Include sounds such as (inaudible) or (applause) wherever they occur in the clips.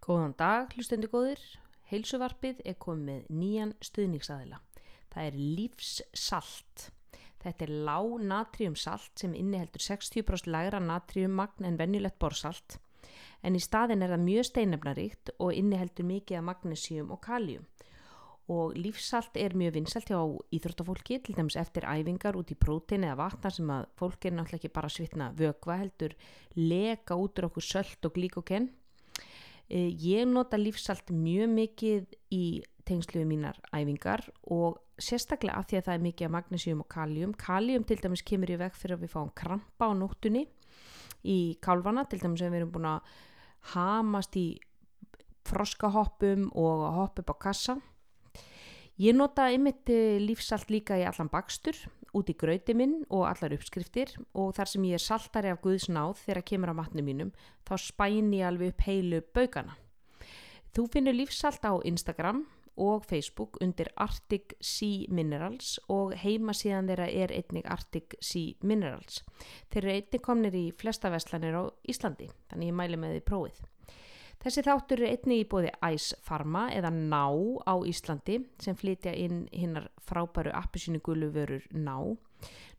Góðan dag, hlustendu góðir. Heilsuvarpið er komið nýjan stuðningsaðila. Það er lífssalt. Þetta er lág natriumsalt sem inniheldur 60% lægra natriummagn en venjulegt borsalt. En í staðin er það mjög steinefnaríkt og inniheldur mikið af magnesium og kaljum. Og lífssalt er mjög vinsalt hjá íþróttafólki, til dæmis eftir æfingar út í prótein eða vatna sem að fólk er náttúrulega ekki bara svitna vögva heldur, leka út úr okkur sölt og glíkokenn ég nota lífsalt mjög mikið í tengslu við mínar æfingar og sérstaklega af því að það er mikið af magnésium og kaljum. Kaljum til dæmis kemur í veg fyrir að við fáum krampa á nóttunni í kálvana, til dæmis að við erum búin að hamast í froskahoppum og hopp upp á kassa. Ég nota ymitt eh, lífsalt líka í allan bakstur út í gröti minn og allar uppskriftir og þar sem ég er saltari af Guðsnáð þegar kemur á matnum mínum þá spæn ég alveg upp heilu baugana. Þú finnur lífsalt á Instagram og Facebook undir Arctic Sea Minerals og heima síðan þeirra er einnig Arctic Sea Minerals. Þeir eru einnig komnir í flesta vestlanir á Íslandi, þannig ég mæli með því prófið. Þessi þáttur er einnig í bóði Ice Pharma eða Ná á Íslandi sem flytja inn hinnar frábæru appisínu guluvörur Ná.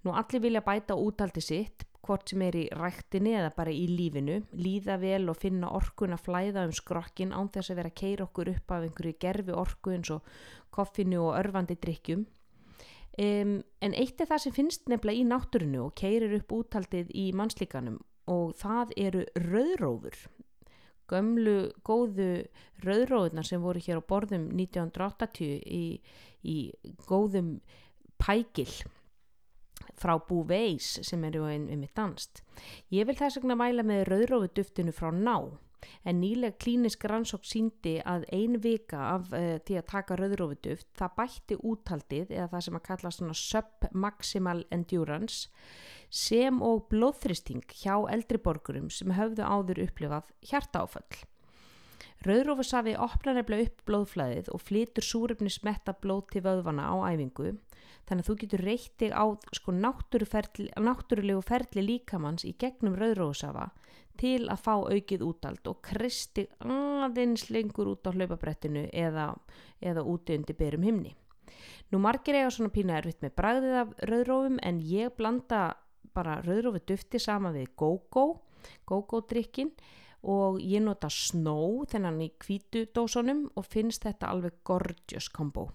Nú allir vilja bæta útaldi sitt, hvort sem er í ræktinni eða bara í lífinu, líða vel og finna orkun að flæða um skrokkin án þess að vera að keira okkur upp af einhverju gerfi orku eins og koffinu og örfandi drikkjum. Um, en eitt er það sem finnst nefnilega í náttúrunu og keirir upp útaldið í mannslíkanum og það eru rauðrófur gömlu góðu rauðróðunar sem voru hér á borðum 1980 í, í góðum pækil frá Bouveis sem eru einmitt danst. Ég vil þess vegna mæla með rauðróðuduftinu frá ná en nýlega klínisk rannsók síndi að ein vika af uh, því að taka rauðrófuduft það bætti úthaldið eða það sem að kalla svona submaximal endurance sem og blóðþristing hjá eldriborgurum sem höfðu áður upplifað hjartaáfall. Rauðrófusafi opnar nefnilega upp blóðflæðið og flytur súröfni smetta blóð til vöðvana á æfingu þannig að þú getur reytið á sko, náttúrulegu ferli líkamanns í gegnum rauðrófusafa til að fá aukið útald og kristi aðeins lengur út á hlaupabrettinu eða, eða úti undir berum himni. Nú margir eiga svona pína erfitt með bræðið af rauðrófum en ég blanda bara rauðrófi dufti sama við GóGó, GóGó-drikkin og ég nota Snow þennan í kvítudósunum og finnst þetta alveg gorgeous kombo.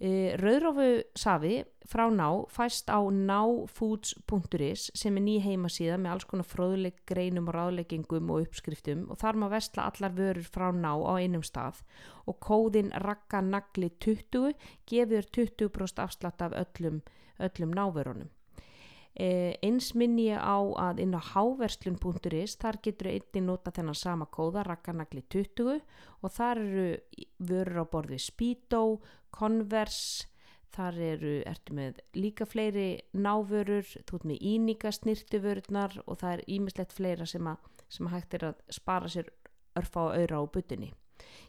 E, Rauðrófu safi frá ná fæst á náfoods.is sem er ný heimasíða með alls konar fróðuleik greinum og ráðleggingum og uppskriftum og þar má vestla allar vörur frá ná á einum stað og kóðin rakkanagli 20 gefur 20% afslátt af öllum, öllum návörunum. Eh, eins minn ég á að inn á háverslun.is þar getur einnig nota þennan sama kóða rakkanagli 20 og þar eru vörur á borði Speedo, Converse þar eru, ertu með líka fleiri návörur, þú ert með íníka snirtuvörurnar og það er ímislegt fleira sem að, sem að hægt er að spara sér örfa á auðra á butinni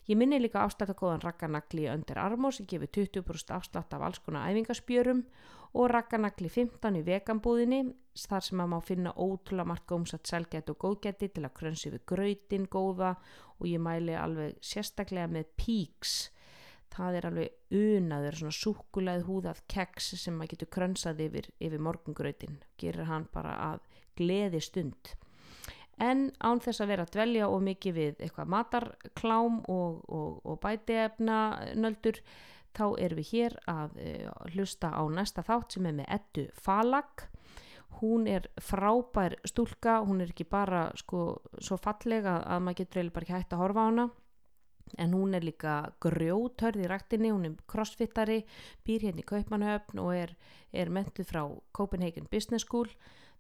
Ég minni líka afsláttakóðan rakkanagli öndir armós sem gefur 20% afslátt af alls konar æfingaspjörum og rakkanagli 15 í veganbúðinni þar sem að má finna ótrúlega margt gómsat selgætt og góðgætti til að krönsi við gröytin góða og ég mæli alveg sérstaklega með píks það er alveg unaður svona súkulæð húðað keks sem maður getur krönsað yfir, yfir morgungröytin gerir hann bara að gleði stund en án þess að vera að dvelja og mikið við eitthvað matarklám og, og, og bætiefna nöldur þá erum við hér að uh, hlusta á næsta þátt sem er með Ettu Falag hún er frábær stúlka hún er ekki bara sko svo fallega að maður getur eiginlega bara ekki hægt að horfa á hana. En hún er líka grjóthörð í rættinni, hún er crossfittari býr hérna í Kaupmannhöfn og er, er mentuð frá Copenhagen Business School.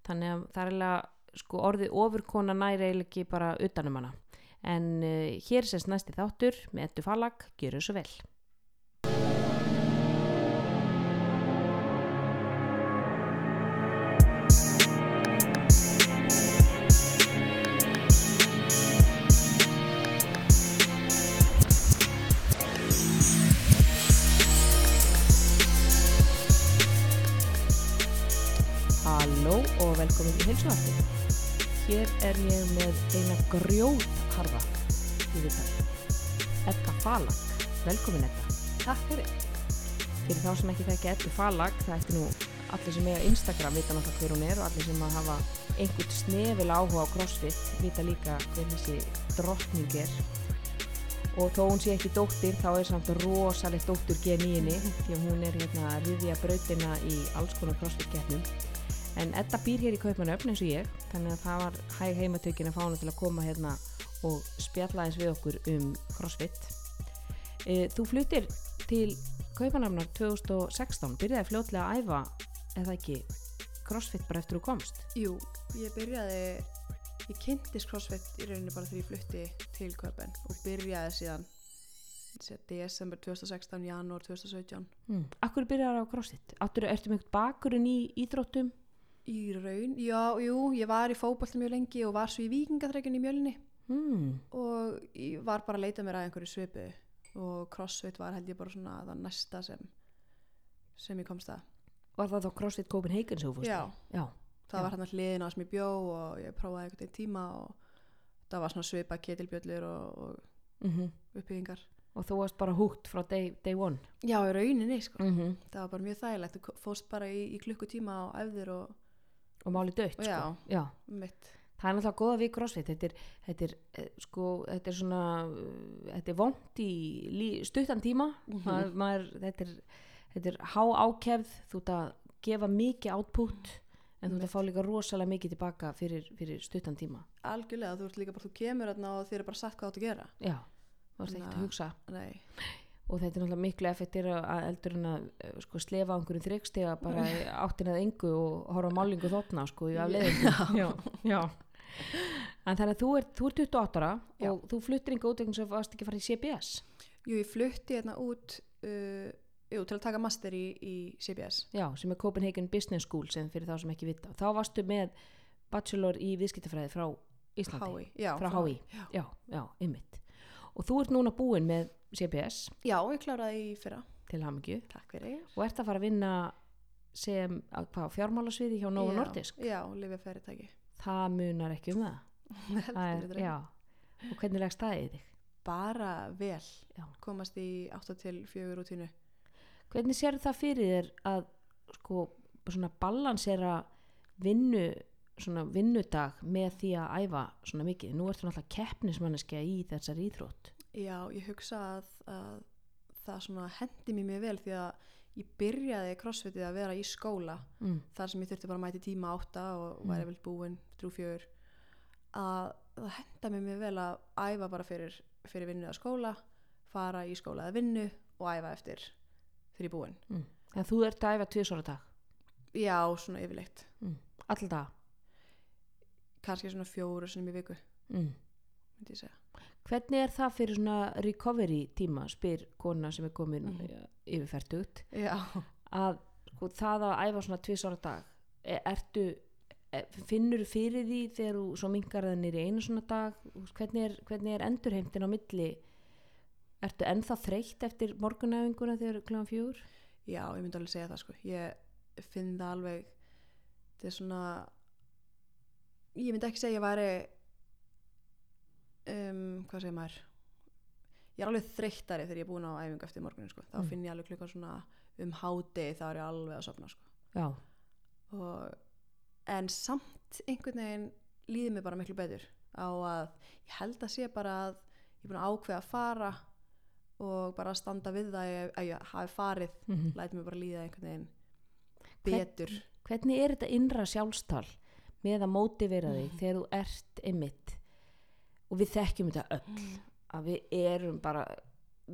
Þannig að það er eiginlega sko orðið ofurkona næri eiginlega ekki bara utanum hana. En uh, hér sést næsti þáttur með ettu falag, gjur þessu vel heilsuvarti hér er ég með eina grjótharða í viðtal. Edda Falag, velkomin Edda. Takk fyrir. fyrir þá sem ekki þekki Edda Falag það ætti nú allir sem eiga Instagram vita náttúrulega hver hún er og allir sem að hafa einhvern snefil áhuga á crossfit vita líka hver þessi drottning er. Og þó hún sé ekki dóttir þá er samt rosalegt dóttur gen í henni því að hún er hérna að riðja brautina í alls konar crossfit keppnum en Edda býr hér í Kaupmannöfn eins og ég þannig að það var hæg heimatökin að fá hana til að koma hérna og spjalla eins við okkur um crossfit e, Þú fluttir til Kaupmannöfnar 2016 byrjaði fljótlega að æfa eða ekki crossfit bara eftir þú komst Jú, ég byrjaði, ég kynntist CrossFit í rauninni bara þegar ég flutti til Köpen og byrjaði síðan desember 2016, janúar 2017. mm. Akkur byrjaði á crossfit? Áttur, ertu eitthvað bakurinn í íþróttum? Í raun, já, jú, ég var í fótbolti mjög lengi og var svo í vikingaþreikjun í mjölni Mm. og ég var bara að leita mér að einhverju svipu og CrossFit var held ég bara svona það næsta sem, sem ég komst að. Var það þá CrossFit Copenhagen sem þú fórst? Já? Já. það Já. var hann að hliðina sem ég bjó og ég prófaði einhvern veginn tíma og það var svona svipa ketilbjöllur og, og Mm uppbyggingar. Og þú varst bara húgt frá day, day one? Já, í rauninni, sko. Mm -hmm. Það var bara mjög þægilegt. Þú fóst bara í, í klukkutíma á efðir og Og máli dött, sko. já. Já. Það er náttúrulega góða við CrossFit. Þetta er, þetta er, eh, sko, þetta er svona, uh, þetta er vond í stuttan tíma. Mhm. maður, maður, þetta, er, þetta er há ákefð, þú ert að gefa mikið output, en þú ert að fá líka rosalega mikið tilbaka fyrir, fyrir stuttan tíma. Algjörlega, þú ert líka bara, þú kemur og þér er bara sagt hvað þú átt að gera. Já, þú ert ekkert að- hugsa. Nei, og þetta er náttúrulega miklu effektir að eldur en að eh, sko, slefa á einhverjum þrygstega bara í (laughs) áttina að engu og horfa á málingu þotna sko í afleðingum já, já. en þannig að þú ert, þú ert 28 ára Já. og þú fluttir einhver útveginn sem varst ekki að fara í CBS jú, ég flutti hérna út uh, jú, til að taka master í, í CBS. já, sem er Copenhagen Business School sem fyrir þá sem ekki vita. Þá varstu með bachelor í viðskiptafræði frá Íslandi? HÍ, frá HÍ, já, já, ymmit og þú ert núna búin með CBS já, ég kláraði í fyrra. til fyrir. og ert að fara að vinna sem að, hvað, fjármálasviði hjá Nova Já, Nordisk Já, lifið fyrirtæki. það munar ekki um það, (laughs) það er, og hvernig leggst það í þig Bara vel. Já. Komast í 8 til 4 rútínu. hvernig sér það fyrir þér að sko svona balansera vinnu svona vinnudag með því að æfa svona mikið, nú ertu náttúrulega keppnismanneskja í þessar íþrótt. Já, ég hugsa að, að það svona hendi mér mjög vel því að ég byrjaði crossfitið að vera í skóla mm. þar sem ég þurfti bara að mæti tíma átta og væri vel búin þrjú fjör. Að það henda mér mjög vel að æfa bara fyrir, fyrir vinnu að skóla fara í skóla að vinnu og æfa eftir er búin Mm. en þú ert að æfa tvisvara dag? Já, svona yfirleitt. Mm. alltaf kannski svona fjóru sem í viku mm. myndi ég segja. Hvernig er það fyrir svona recovery tíma spyr kona sem er komin mm Mhm. yfirferdugt Já, að sko, það að æfa svona tvisvara dag. E, ertu e, finnur fyrir því þegar þú svo minkar það nýri einu svona dag? Þú hvernig er, hvernig er endurheimtin á milli? Ertu ennþá þreytt eftir morgunæfinguna þegar kljóðan fjúr já, ég myndi alveg segja það sko. Ég finn það alveg þetta er svona ég myndi ekki segja að ég væri um, hvað segir maður ég er alveg þreyttari þegar ég er búin á æfingu eftir morgunin sko. þá Mm. finn ég alveg klukkan svona um hádegi þá er ég alveg að sopna sko. og, en samt einhvern veginn líður mér bara miklu betur á að ég held að sé bara að ég er búin að ákveða að fara og bara standa við það að ég, hafi farið mm læt mér bara líða einhvern veginn Hvern- betur hvernig er þetta innra sjálfstal með að mótivera þig þegar þú ert einmitt. Og við þekkjum þetta öll að við erum bara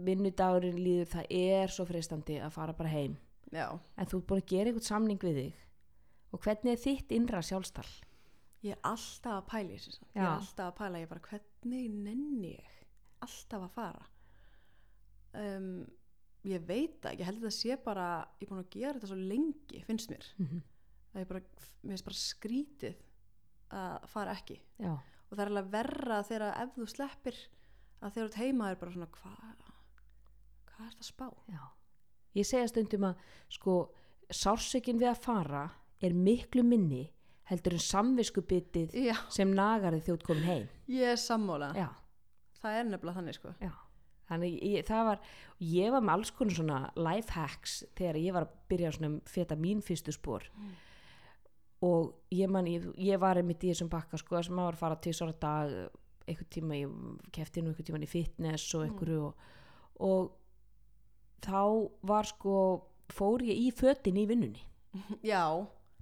vinnudagurinn líður það er svo freistandi að fara bara heim. Já, en þú ert búin að gera einhvern samning við þig. Og hvernig er þitt innra sjálfstal ég er alltaf að pæla ég er alltaf að pæla, ég bara hvernig nenni ég alltaf að fara? Um, ég veit það, ég held að það sé bara ég er búin að gera þetta svo lengi, finnst mér. Mm -hmm. Að ég bara, mér finnst bara skrítið að fara ekki. Já, og það er alveg verra þegar ef þú sleppir að þegar þú heima er bara svona hvað hvað er þetta að spá? Já. Ég segja stundum að sko sársökin við að fara er miklu minni heldur en samviskubitið já, sem nagar þið þjótt komin heim. Ég er sammála. Já, það er nefnilega þannig sko. Já, þannig ég, það var, ég var með alls konar svona life hacks þegar ég var að byrja svona um feta mín fyrstu spór og ég man, ég, ég var einmitt í þessum bakka sko sem maður var að fara til svona dag einhvern tíma, ég kefti nú einhvern tíma í fitness og einhverju og, og þá var sko, fór ég í fötin í vinnunni. (laughs) Já,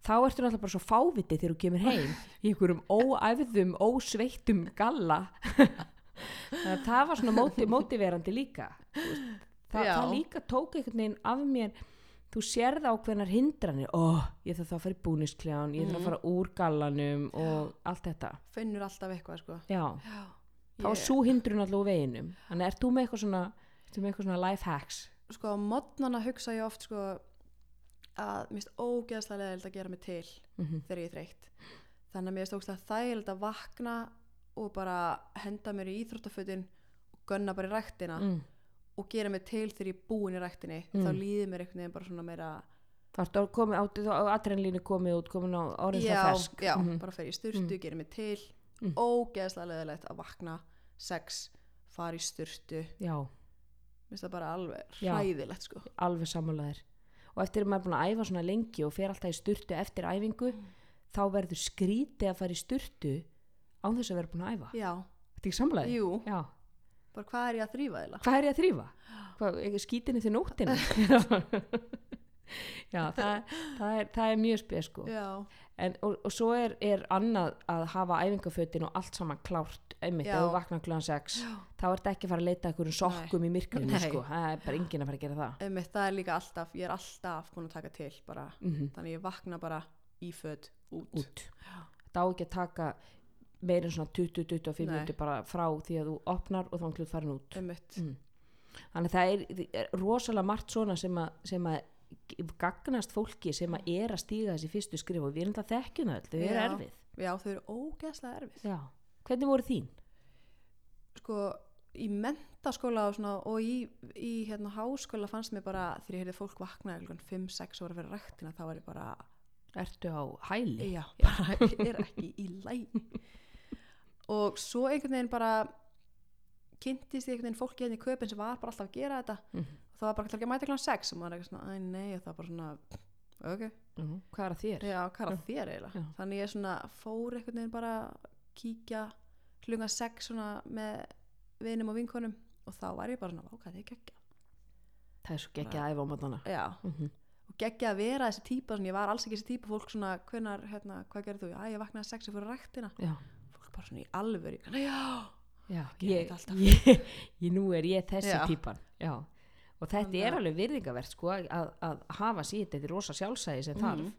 þá ertu náttúrulega bara svo fáviti þegar þú kemur heim (laughs) í einhverjum óæfðum, ósveittum galla. (laughs) Það var svona móti, mótiverandi líka Þú veist, Þa, Já. það líka tók einhvern veginn af mér þú sérð ákveðnar hindranir. Ó, ég þarf þá að fara í búnisklján ég þarf að fara úr gallanum og allt þetta. Finnur alltaf eitthvað sko. Já, já, þá er svo hindrun alltaf veginum. Þannig ert þú með eitthvað svona, með eitthvað svona life hacks? Sko á modnana hugsa ég oft sko að mér finnst ógeðslega leðild að gera mig til mm þegar ég er þreytt. Þannig að mér finnst ógeðslega þægild að vakna og bara henda mér í íþróttafötin og gunna bara í ræktina. Mm. Og gera mig til þegar ég er búin í ræktinni Mm. þá líður mér einhvern veginn bara svona meira þá ertu komið áttu á adrenalínu komið út komin á orðin já, það fersk já Mhm. bara fer í styrtu, Mm. gera mig til Mm. ógeðslega leðilegt að vakna sex, fara í styrtu já, mér finnst það bara alveg Já. hræðilegt sko alveg sammálaðir og eftir að maður er búin að æfa svona lengi og fer alltaf í sturtu eftir æfingu þá verður skrítið að fara í sturtu án þess að vera búin að æfa já, Þetta er ekki sammálaðir? Já, bara hvað er ég að þrýfa þeirla hvað er ég að þrýfa? Hvað, ekki skítinni til nóttina? (laughs) Já, það, það, er, það er mjög spes sko. Já, en, og, og svo er, er annað að hafa æfingafötin og allt saman klárt einmitt, Já. ef þú vaknar klugan 6 þá ert ekki að fara að leita einhverjum sokkum í myrkrinu Nei. sko, það er bara enginn að fara að gera það. Einmitt, það er líka alltaf, ég er alltaf búin að taka til bara, mm þannig ég vakna bara í föt út, út. Það á ekki að taka meira en svona 20-25 Nei. minúti bara frá því að þú opnar og þá hann farin út Mm. þannig að það er, rosalega margt svona sem að, sem að gagnast fólki sem að er að stíga þessi fyrstu skrif og við erum það þekkjum öll, þau eru erfið já þau eru ógeðslega erfið Já. hvernig voru þín? sko í mentaskóla og, svona, og í, í hérna, háskóla fannst mér bara þegar ég heyrði fólk vakna 5-6 ára fyrir ræktina þá var ég bara, Ertu á hæli? já, ég er ekki í læg og svo einhvern veginn bara kynntist ég einhvern veginn fólki hérna í köpinn sem var bara alltaf að gera þetta Mhm. og það var bara alltaf ekki að mæta kláðan 6 og maður er eitthvað svona, æ nei, og það var bara svona ok, Mhm. Hvað er að þér? já, hvað er að þér eiginlega Já. þannig ég svona fór einhvern veginn bara kíkja hlunga 6 svona með vinum og vinkonum og þá var ég bara svona, hvað það er geggja Það er svo ekki að æfa á matana já, mm og geggja að vera þessi típa svona, ég var alls ekki þessi típa fólk svona, hvenar, hérna, hvað gerðu þú? Já, ég vaknaði 6 og fyrir ræktina Já, bara svona í alvöru, já. Já ég, (laughs) ég, ég, nú er ég þessi Já. típan Já. Og þetta Þannig er alveg virðingavert sko að, að hafa síðan þetta er rosa sjálfsæði sem þarf. Mhm.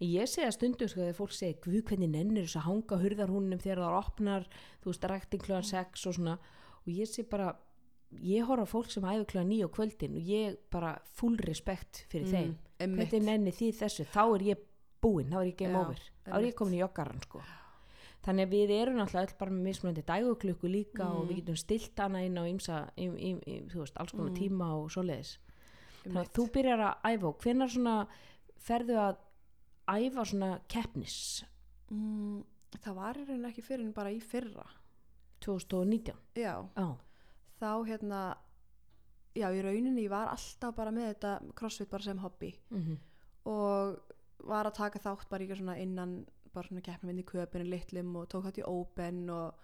Ég segi að stundum sko þegar fólk segir guð hvernig nennir þess að hanga hurðarhúnum þegar það opnar, þú veist, ræktin kljóðan 6 og svona. Og ég sé bara ég horf á fólk sem æfi kljóðan 9 á kvöldin og ég bara full respekt fyrir þeim. Mm, einmitt. hvernig nenni því þessu, þá er ég búinn, þá er ég game Já, over. Þá er ég komin í joggaran sko þannig að við erum náttúrulega öll bara með mismunandi dæguklukku líka og Mm. við getum stilt hana inn á ymsa, im, im, im, þú veist, alls konar Mm. tíma og svoleiðis. Þannig Einmitt. að þú byrjar að æfa og hvenær svona ferðu að æfa svona keppnis? Mm, það var í rauninni ekki fyrir en bara í fyrra. 2019 já, Já, þá hérna já, í rauninni ég var alltaf bara með þetta crossfit bara sem hobby. Mm og var að taka þátt bara í svona innan bara svona keppnum inn í köpinu litlum og tók þátt í open og,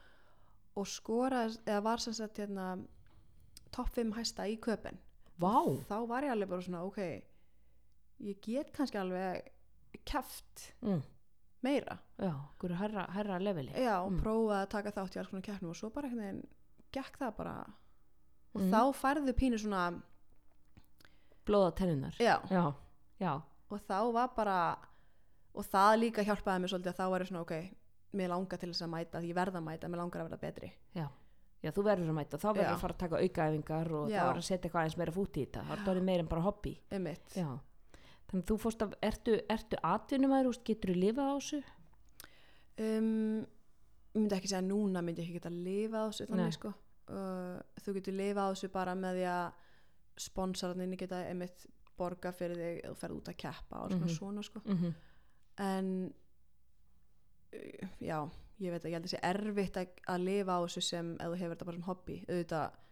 og skoraði, eða var sem sagt hérna topp 5 hæsta í köpin Vá, þá var ég alveg bara svona ok ég get kannski alveg keft mm. meira. Já, hverju herra, herra leveli. Já, og Mm. prófaði að taka þátt í alls konar keppnum og svo bara veginn gekk það bara. Og Mm. þá færðu pínu svona Blóða tennunar já, Já, já, og þá var bara og það líka hjálpaði mér svolítið að þá var ég svona ok, mér langar til þess að mæta því ég verða að mæta, mér langar að verða betri. Já. Já, þú verður að mæta, þá verður að fara að taka aukaæfingar og þá verður að setja eitthvað aðeins meira fút í þetta. Þá er orðið meira en bara hobby. Þannig að þú fórst að, ertu, ertu atvinnumæður, getur þú lifað á þessu? um, ég myndi ekki segja núna myndi ég ekki geta að lifa á þessu þannig sko. Uh, þú getur lifa á þessu bara með því að sponsararninni geta einmitt borga fyrir þig eða þú ferð út að keppa og svona Mhm. svona sko. Mm -hmm. En uh, já, ég veit að ég held að sé erfitt að, að lifa á þessu sem ef þú hefur þetta bara sem hobby. Auðvitað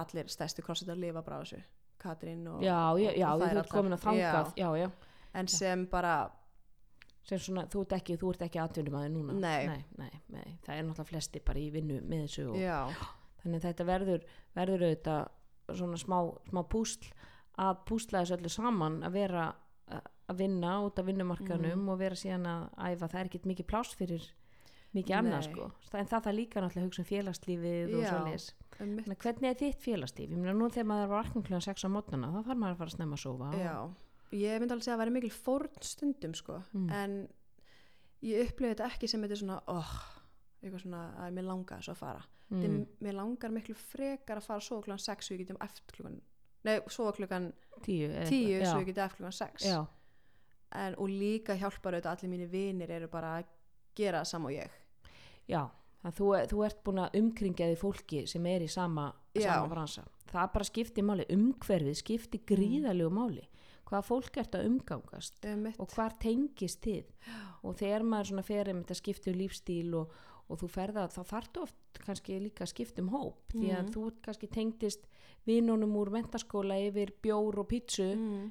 allir stærstu crossfit að lifa bara á þessu. Katrín og, já, já, já, og þú þær ert komin að allar. þangað. Já, já, en sem bara sem svona, þú ert ekki, þú ert ekki atvinnum að núna. Nei. nei, nei, nei, það er náttúrulega flesti bara í vinnu með þessu og, já, þannig þetta verður, verður auðvitað svona smá, smá púsl að púsla þessu öllu saman að vera að vinna út af vinnumarkanum Mhm. og vera síðan að æfa það er ekkert mikið pláss fyrir mikið annað sko en það þarf líka náttúrulega hugsa um félagslífið og svoleiðis um hvernig er þitt félagslíf? Ég meina nú þegar maður var vakna kljóðan 6 á mótnana þá þarf maður að fara að snemma að sofa og- ég myndi alveg segja að það væri mikil fórn stundum sko, Mm. en ég upplifði þetta ekki sem þetta er svona oh, eitthvað svona að mér langar svo að fara mm. mm. mér langar miklu frekar að fara að sofa klukkan 6 svo ég geti um eftir klukkan nei, sofa klukkan tíu, eða 10 eitthvað. svo ég geti eftir klukkan 6 já, en, og líka hjálpar auðvitað allir mínir vinir eru bara að gera það sama og ég. Já þú, þú ert búin að umkringja því fólki sem er í sama, sama bransa. Það bara skiptir máli, umhverfið skiptir gríðalegu máli. Hvaða fólk ert að umgangast um mitt, og hvar tengist þið? Og þegar maður svona fer um þetta skipti um lífstíl og, og þú ferða þá þarftu oft kannski líka að skipta um hóp. Því að Mhm. þú kannski tengdist vinunum úr mentaskóla yfir bjór og pítsu mm,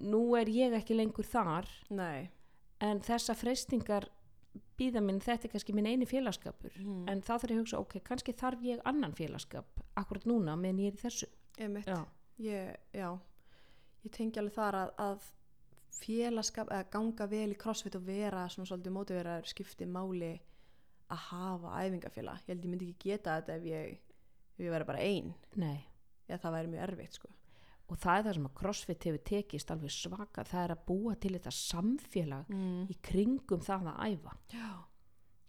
nú er ég ekki lengur þar nei. en þessa freystingar býða minn, þetta er kannski minn eini félagskapur mm, en þá þarf ég að hugsa, ok, kannski þarf ég annan félagskap akkurat núna meðan ég er í þessu. Já, ég, já. Ég tengi alveg þar að, að félagskap, eða ganga vel í crossfit og vera svona svolítið mótiveraður skipti máli að hafa æfingafélag, ég held ég myndi ekki geta þetta ef ég, ég væri bara ein. Nei. Eða það væri mjög erfitt sko og það er það sem að CrossFit hefur tekist alveg svaka, það er að búa til þetta samfélag mm. í kringum það að æfa já,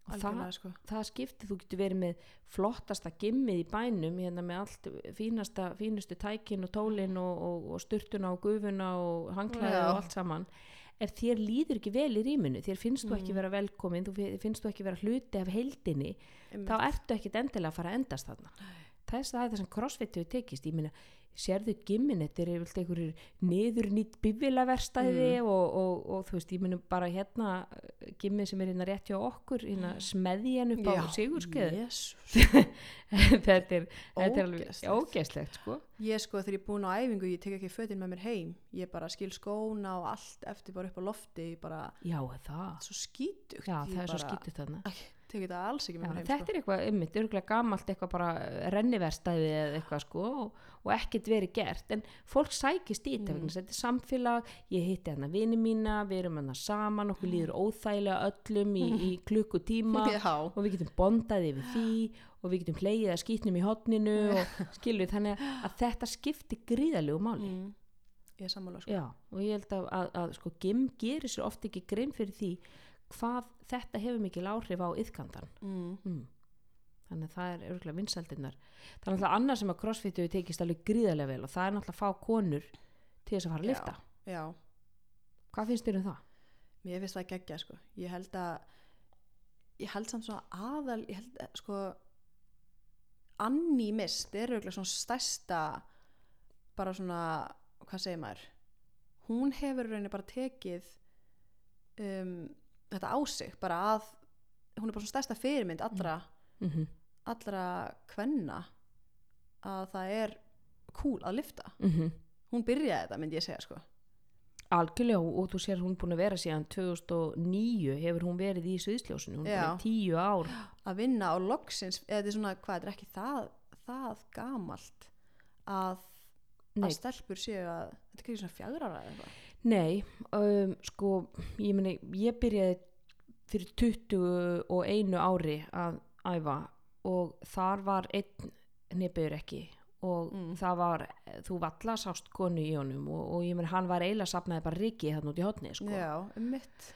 og það, sko það skiptir, þú getur verið með flottasta gimmið í bænum hérna með allt fínasta, fínustu tækin og tólin og, og, og sturtuna og gufuna og hanglaði Já. og allt saman ef þér líður ekki vel í rýminu þér finnst þú ekki Mm. vera velkomin þú fi- finnst þú ekki vera hluti af heildinni Einmitt. þá ertu ekkit endilega að fara að endast þarna að það er það sem crossfit hefur tekist ég meina, sérðu gimmin þetta er yfirleitt einhverjur niður nýtt bifilaverstæði Mm. og, og, og þú veist, ég meina bara hérna gimmið sem er hérna rétt hjá okkur hérna smeðjan upp á Já, sigurskeið Jesús. (laughs) þetta er, þetta er alveg Ógeðslegt. ógeðslegt sko ég sko þegar ég er búin á æfingu ég tek ekki fötin með mér heim ég bara skil skóna og allt eftir bara upp á lofti bara, já, það, svo skítugt já, það er svo bara, skítið þarna tek þetta alls ekki með heim þetta er eitthvað ymmit, örgulega gamalt eitthvað bara renniverstæði eða eitthvað sko og, og ekkert verið gert en fólk sækist í þetta Mm. mm. þetta er samfélag, ég hitti hérna vini mína við erum hérna saman, okkur líður óþægilega öllum í, í (laughs) klukkutíma sko. og við getum bondað yfir því og við getum hleyið að skýtnum í hotninu (laughs) og skilur þannig að þetta skiptir gríðalegu máli mm. ég er sammála sko. Já, og ég held að, að, að sko, GIM gerir sér oft ekki grein fyrir því hvað þetta hefur mikil áhrif á yðkandan mm. mm. þannig að það er örgulega vinsældirnar það er náttúrulega annað sem að crossfit hefur tekist alveg gríðarlega vel og það er náttúrulega að fá konur til þess að fara að lifta já, hvað finnst þér um það? mér finnst það geggja sko. ég held að ég held samt svona aðal ég held að sko Anni Mist er auðvitað svona stærsta bara svona hvað segir maður hún hefur rauninni bara tekið um, þetta á sig bara að hún er bara svona stærsta fyrirmynd allra, Mm -hmm. allra kvenna að það er cool að lifta Mm hún byrjaði þetta myndi ég segja sko. Algjörlega og þú sér hún búin að vera síðan 2009 hefur hún verið í Sviðsljósinu hún er bara í tíu ár. Að vinna á loksins eða þetta er svona, hvað, þetta er ekki það, það gamalt að, að stelpur séu að þetta er ekki svona fjagra ára eða eitthvað Nei, um, sko ég meni, ég byrjaði fyrir 21 ári að æfa og þar var einn nefnir ekki og Mm. það var, þú valla sást konu í honum og, og ég meni hann var eiginlega safnaði bara riki hann út í hotni sko. já, um mitt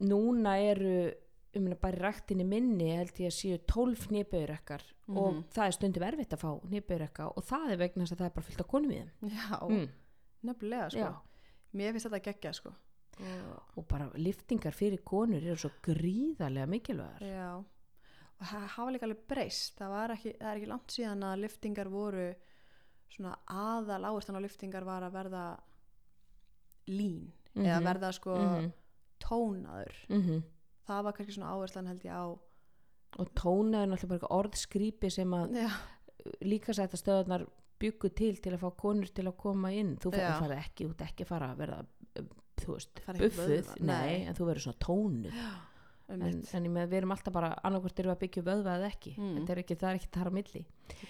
núna eru um meni, bara í ræktinni minni held ég að séu 12 nefnbaurekkar og Mhm. það er stundum erfitt að fá nefnbaurekka og það er vegna þess að það er bara fyllt af konum í þeim já, mm. nefnilega sko Já. Mér finnst þetta geggja sko. Og, og bara liftingar fyrir konur eru svo gríðarlega mikilvægar. Já, og það hafa líka alveg breyst. Það, var ekki, það er ekki langt síðan að liftingar voru svona aðal áherslan á liftingar var að verða lín eða Mhm. verða sko Mhm. tónaður. Mhm. það var kannski svona áherslan held ég á og tóna er náttúrulega bara eitthvað orðskrýpi sem að líka sætta stöðarnar byggu til til að fá konur til að koma inn. Þú farið ekki, ert ekki að fara að verða um, þú veist, Fara buffuð. nei, en þú verður svona tónuð. En, einmitt. en ég með, við erum alltaf bara annarkvort erum við að byggja vöðva eða ekki. Mm. ekki, það er ekki þar á milli.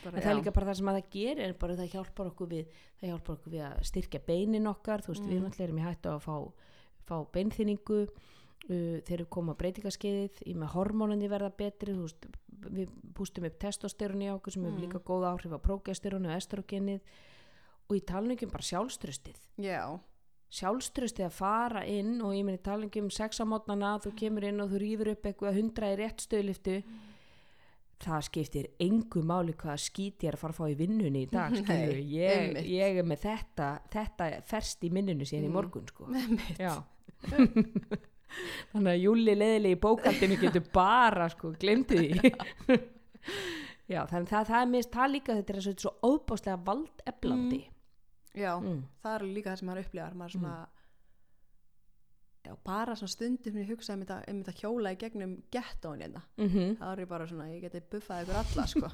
Bara, en það er líka bara það sem að það gerir er bara það hjálpar okkur við það hjálpar okkur við að styrkja beinin okkar. Þú veist, við Mm. náttúrulega erum í hættu að fá, fá beinþýningu. Uh, þegar við komum á breytingaskeiðið í með hormónandi verða betri þú veist, við pústum upp testosteroni á okkur sem hefur Mm. líka góð áhrif á prógesteroni og estrogenið og í talningum bara sjálfströstið já, sjálfströstið að fara inn og ég meni talingum sex á mótnana, þú kemur inn og þú rýfur upp eitthvað hundra í rétt stöðliftu. Það skiptir engu máli hvaða skít ég er að fara að fá í vinnunni í dag (laughs) Nei, ég, ég er með þetta þetta ferst í minnunu síðan í Mm. morgun sko. já (laughs) (laughs) þannig að Júli leðilegi bókaldinu getur bara sko, glemdi því. (laughs) Já, þannig að það, það er mist það líka þetta er svo, óbáslega valdeflandi. Já, mm. það er líka það sem maður upplifar maður svona já, bara svona stundum ég hugsa um þetta, um þetta hjóla í gegnum gettóin hérna Mm þá er bara svona, ég geti buffað ykkur alla sko.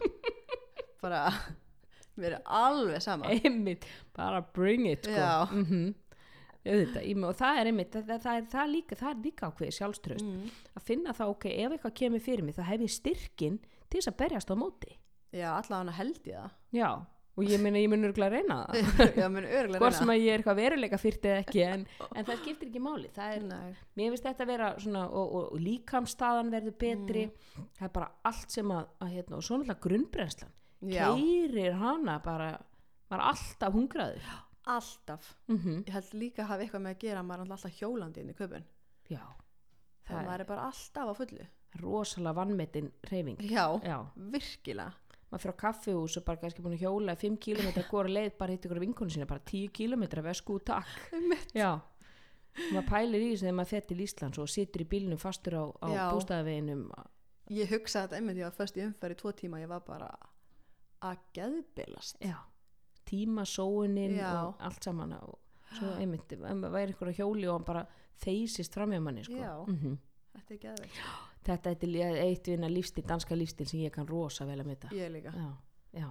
Bara (laughs) mér er alveg sama. Einmitt, bara bring it sko. Já. mm Auðvitað, og það er einmitt það, það, það, er, það, er líka, það er líka ákveðið sjálfströst mm. að finna það, ok, ef eitthvað kemur fyrir mig þá hef ég styrkin til þess að berjast á móti. Já, allavega held ég já, og ég mun örgulega að reyna það. Það (laughs) já, er örgulega hvort sem að ég er eitthvað veruleika fyrt eða ekki en, en það skiptir ekki máli. Það er, mér finnst þetta að vera svona og, og, og líkamstaðan verður betri. Mm. það er bara allt sem að, að hérna, og svo náttúrulega grunnbrennslan. Keirir hana bara var alltaf hungraður alltaf. Mm ég held líka að hafa eitthvað með að gera að maður er alltaf hjólandi inn í köpun já, þegar maður er bara alltaf á fullu. rosalega vannmetinn reyfing já, já, virkilega. Maður fyrir á kaffihús og bara kannski búin að hjóla 5 km (laughs) hvora leið bara hitt ykkur vinkonu sína bara 10 km vesku takk. Einmitt. já, og maður pælir í þessu þegar maður fer til Íslands og situr í bílnum fastur á, á Já. bústæðaveginum ég hugsaði þetta einmitt, ég var först í umferð í tvo tíma ég var bara að geðbilast. Já, tímasóunin Já. og allt saman og svo einmitt, væri ykkur á hjóli og hann bara þeysist fram hjá manni sko. Já. Mhm. þetta er geðveikt þetta er eitt vinna lífstil, danska lífstil sem ég kann rosa vel að mynda ég líka já, já.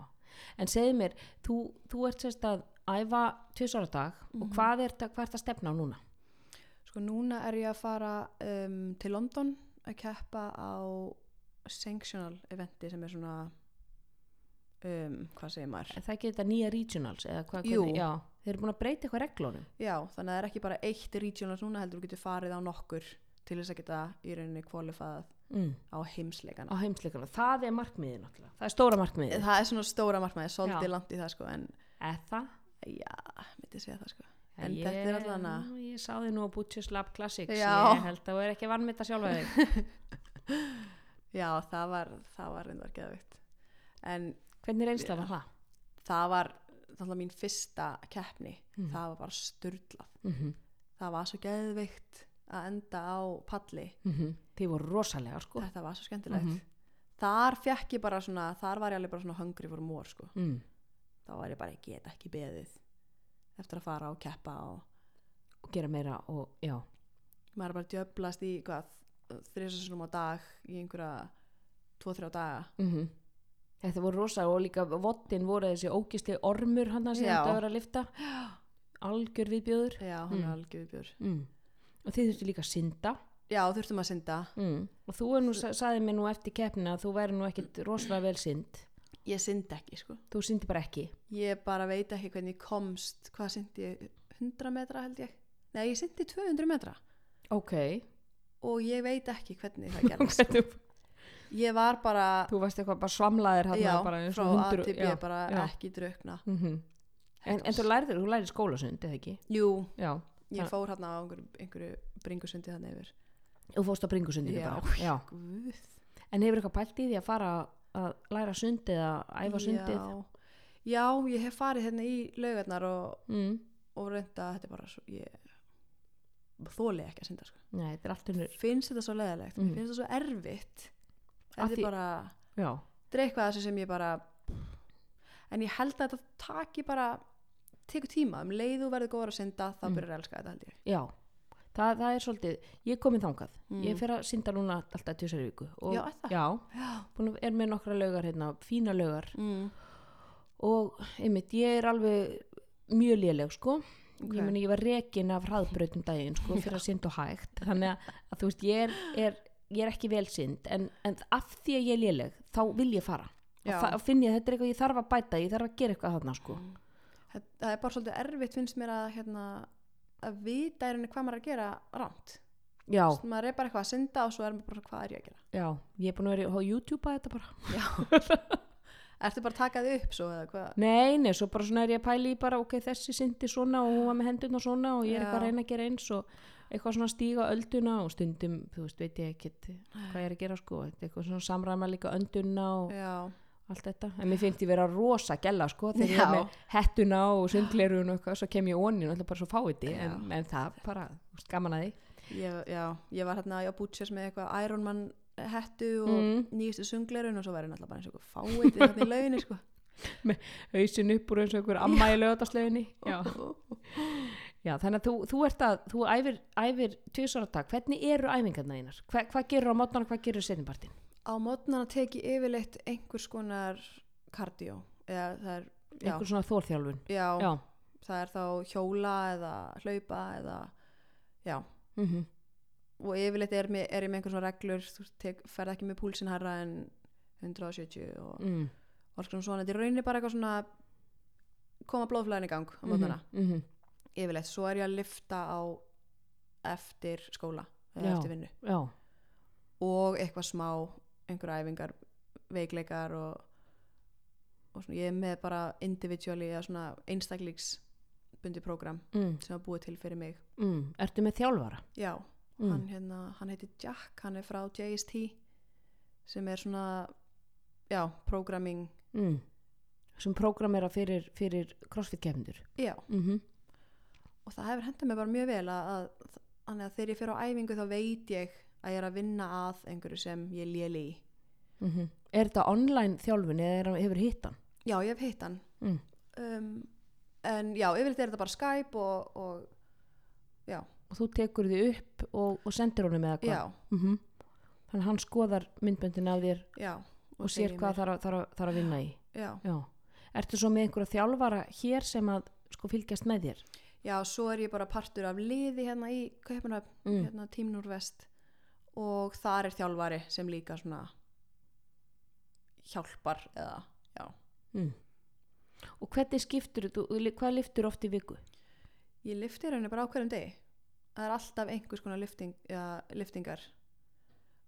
en segðu mér þú, þú ert sérst að æfa tvisar á dag Mhm. og hvað er, hvað er það stefna á núna? sko núna er ég að fara um, til London að keppa á sanctional eventi sem er svona um, hvað segir maður? Það þetta nýja regionals eða Jú. hvernig, já, þeir eru búin að breyta eitthvað reglunum. Já, þannig að það er ekki bara eitt regionals núna heldur þú getur farið á nokkur til þess að geta í rauninni kvalifað mm. á heimsleikana á heimsleikana, það er markmiðið náttúrulega. Það er stóra markmiðið, það er svona stóra markmaði, Já. svolítið langt í það sko en það? já, myndi segja það sko. En ég, þetta er allan að- ég sá þið nú á Butchers Lab Classics. Já. ég held að þú er ekki vannmynda sjálfa þig. (laughs) Já, það var, það var reyndar geðvikt en hvernig reynsla var það? það var þannig mín fyrsta keppni Mhm. það var bara sturdlað Mm -hmm. það var svo geðvikt að enda á palli þið voru rosalega sko þetta var svo skemmtilegt Mhm. þar fekk ég bara svona þar var ég alveg bara svona hungry for more sko. mm. þá var ég bara, ég get ekki beðið eftir að fara og keppa og og gera meira og já maður bara djöblast í hvað þrjusunum á dag í einhverja tvo-þrjá daga mm þetta voru rosa og líka vottin voru þessi ógisli ormur hann sem Já. þetta verið að lifta (gasps) algjör viðbjöður já, hann Mm. er algjör viðbjör mm. og þið þurftu líka að synda. Já, þurftum að synda. Mm. og þú er nú, sa- sagði mér nú eftir keppnina að þú væri nú ekkit rosalega vel synd. Ég syndi ekki sko. Þú syndi bara ekki? Ég bara veit ekki hvernig ég komst. Hvað syndi ég, 100 metra held ég. Nei, ég syndi 200 metra. Ok, og ég veit ekki hvernig það (laughs) gerðist sko. Ég var bara þú varst eitthvað bara svamlaðir já, bara frá og A hundur til já, bara já. ekki draukna mm en, en þú lærið, þú lærið skólasund eða ekki jú, já, ég Það- fór hérna á einhverju, einhverju bringusundi þannig yfir þú fórst á bringusundinu Já. en hefur eitthvað pælt í því að fara að læra sundið að æfa sundið já. já, ég hef farið hérna í laugarnar og, mm. og reynda þetta er bara svo ég þóli ekki að synda sko. nei, þetta finnst þetta svo leðilegt, Mm. finnst þetta svo erfitt þetta er bara já, þetta er eitthvað þessu sem ég bara en ég held að þetta taki bara tekur tíma, um leið þú verður góður að synda þá Mm. byrjar að elska þetta held ég. Já. Það, það er svolítið, ég komin þangað. Mm. ég fer að synda núna alltaf tvisar í viku og, Já, já, Já. er með nokkra laugar hérna, fína laugar. Mm. og einmitt, ég er alveg mjög léleg sko. Ok. ég meni ég var rekin af hraðbrautum daginn sko (laughs) fyrir að synda og hægt. Þannig að, að þú veist ég er, er, ég er ekki vel synd en, en af því að ég er léleg þá vil ég fara og finn ég að þetta er eitthvað ég þarf að bæta ég þarf að gera eitthvað þarna sko Það það er bara svolítið erfitt finnst mér að hérna, að vita er henni hvað maður er að gera ránt. Maður er bara eitthvað að synda og svo er maður bara hvað er ég að gera. já, ég er búin að vera á YouTube að þetta bara Já. (laughs) Ertu bara að taka þið upp svo eða hvað? Nei, nei, svo bara svona er ég að pæli í bara ok, þessi syndi svona og hún var með hendurna svona og ég er Já. eitthvað að reyna að gera eins og eitthvað svona stíga ölduna og stundum, þú veist, veit ég ekkert hvað ég er að gera sko, eitthvað svona samræma líka önduna og Já. allt þetta en mér finnst ég vera rosa gæla sko þegar ég Já. er með hettuna og sundlerun og eitthvað, svo kem ég onni og ætla bara svo fáiði Já. en, en það bara, gaman að því Ég, já, ég var hérna á Butchers með eitthvað Ironman hettu og Mm. nýjustu sunglerun og svo ég náttúrulega bara eins og eitthvað fáið þetta í lauginni sko. (laughs) hausin upp úr eins og einhver amma í lögataslauginni (laughs) já. þannig að þú, þú ert að þú æfir, æfir tvisar á dag hvernig eru æfingarna þínar? Hva, hvað gerur á mótnana, hvað gerur setjumpartin? Á mótnana teki yfirleitt einhvers konar kardió eða það er, já, einhver svona þórþjálfun já, já, það er þá hjóla eða hlaupa eða, já mm og yfirleitt er, með, er ég með einhver svona reglur þú tek, ferð ekki með púlsinn herra en 170 og, mm. og alls svona, þetta er rauninni bara eitthvað svona koma blóðflæðin í gang á mótnana mm -hmm. Yfirleitt, svo er ég að lifta á eftir skóla eða Já. eftir vinnu já, og eitthvað smá, einhverja æfingar veikleikar og, og svona, ég er með bara individually eða svona einstaklingsbundi program mm. sem var búið til fyrir mig Mm. ertu með þjálfara? já, Mm. hann, hérna, hann heitir Jack hann er frá JST sem er svona já, programming Mm. sem prógramera fyrir, fyrir crossfit kefndur já, mm og það hefur hendað mér bara mjög vel að, að, að þegar ég fer á æfingu þá veit ég að ég er að vinna að einhverju sem ég léli í -hmm. er þetta online þjálfun eða er, hefur hittan? já, ég hef hitt hann Mm. um, en já, yfirleitt er þetta bara Skype og, og já, og þú tekur því upp og, og sendir honum eða hvað? Mm þannig að hann skoðar myndböndin af þér já og, sér segir hvað þarf að, þarf að vinna í já. já. ertu svo með einhverja þjálfara hér sem að sko fylgjast með þér? Já, svo er ég bara partur af liði hérna í Kaupanöfn, Mm. hérna Team Norvest og þar er þjálfari sem líka svona hjálpar eða, já Mm. og hvernig skiptur þú, hvað liftur oft í viku? ég lifti rauninni bara á hverjum degi það er alltaf einhvers konar lifting, ja, liftingar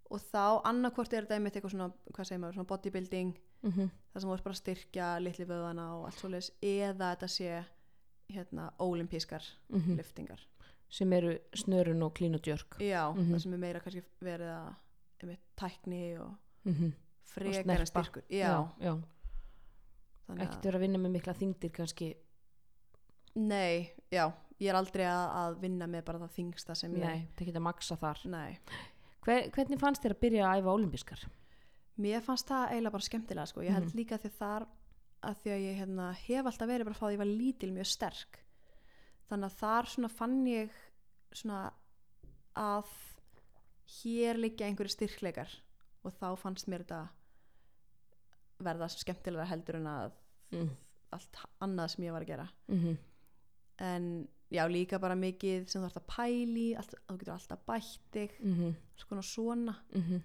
og þá annarkvort er þetta einmitt eitthvað svona, hvað segir maður, svona bodybuilding Mm -hmm. það sem ert bara styrkja litli vöðana og allt svoleiðis eða þetta sé hérna ólimpískar Mhm. liftingar sem eru snörun og klín og djörg já, Mhm. það sem er meira kannski verið að einmitt, tækni og mm -hmm. frekar en styrkur já, já. þannig ekkert að, vera að vinna með mikla þingdir kannski nei, já ég er aldrei að, að vinna með bara það þingsta sem ég nei, það geta maksa þar nei. Hver, hvernig fannst þér að byrja að æfa olimpískar? mér fannst það eiginlega bara skemmtilega sko. ég held Mhm. líka því þar að því að ég hérna, hef alltaf verið bara frá því ég var lítil mjög sterk þannig að þar svona fann ég svona að hér liggja einhverju styrkleikar og þá fannst mér þetta verða skemmtilega heldur en að Mm. allt annað sem ég var að gera Mm -hmm. en já líka bara mikið sem þú ert að pæli allt, þú getur alltaf bætt þig Mm svona svona -hmm.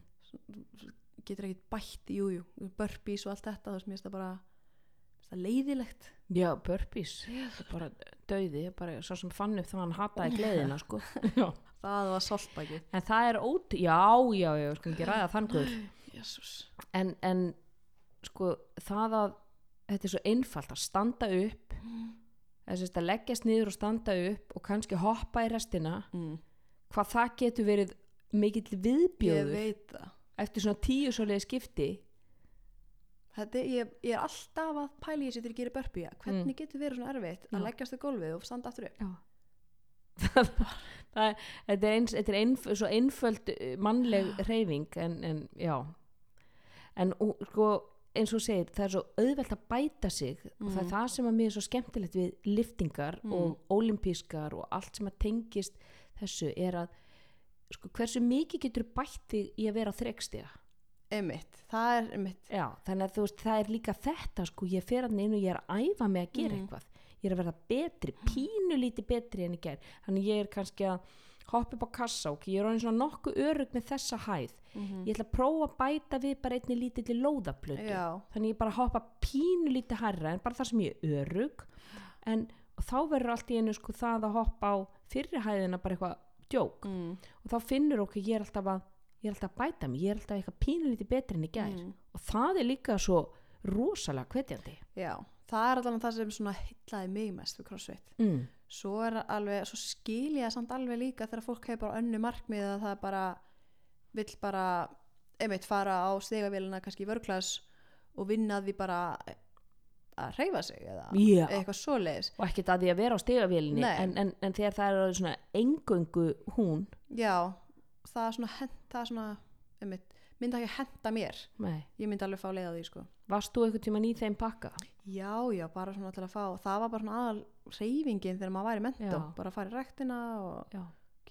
getur ekkert bætt, jújú jú, burpees og allt þetta, þú veist mér það bara það leiðilegt. Já, burpees. Bara döiði, bara svo sem fann upp þá hann hataði gleðina sko. (laughs) Það var soltbækið en það er ót já, já, já, sko ekki ræða (gasps) Jésús en, en sko það að þetta er svo einfalt að standa upp þess að leggjast niður og standa upp og kannski hoppa í restina mm. hvað það getur verið mikill viðbjóður eftir svona tíu svoleiði skipti Þetta, ég, ég er alltaf að pæla í þessu þegar ég gerir burpee hvernig getur verið svona erfitt að leggjast í gólfið og standa aftur upp? Það, þetta er, eins, þetta er einf, svo einföld uh, mannleg (gasps) reyfing en, en já. En sko, eins og segir það er svo auðvelt að bæta sig og það er það sem að mér er svo skemmtilegt við liftingar Mm. og olimpískar og allt sem að tengist þessu er að sko, hversu mikið getur bætt þig í að vera á þrekstiga einmitt, það er einmitt Já, þannig að þú veist, það er líka þetta sko, ég fer hann inn og ég er að æfa mig að gera Mhm. eitthvað. Ég er að verða betri, pínu lítið betri en ég ger, þannig ég er kannski að hoppa upp á kassa og ég er orðin svona nokkuð örug með þessa hæð. Mhm. ég ætla að prófa að bæta við bara einni lítilli lóðaplötu. Já, þannig ég bara hoppa pínu lítið hærra en bara það sem ég er örug en þá verður allt í einu sko það að hoppa á fyrri hæðina bara eitthvað djók. Mm. og þá finnur okkur ég er alltaf að ég er alltaf að bæta mig, ég er alltaf eitthvað pínu lítið betri en ég gær Mm. og það er líka svo rosalega hvetjandi já, það er allavega það sem svona hillaði mig mest við crossfit mm. svo alveg, svo skil ég það samt alveg líka þegar fólk hefur bara önnu markmið að það bara vill bara einmitt fara á stegavélina kannski í vörklass og vinna því bara að reyfa sig eða Já. eitthvað svoleiðis og ekkert að því að vera á stigavélinni Nei. en, en, en þegar það er orðið svona engöngu hún já, það er svona hent, það svona einmitt, myndi ekki að henda mér. Nei. ég myndi alveg fá leið á því sko. Varst þú einhvern tíman í þeim pakka? Já, já, bara svona til að fá það var bara svona aðal reyfingin þegar maður væri mentó Já. bara að fara í rektina og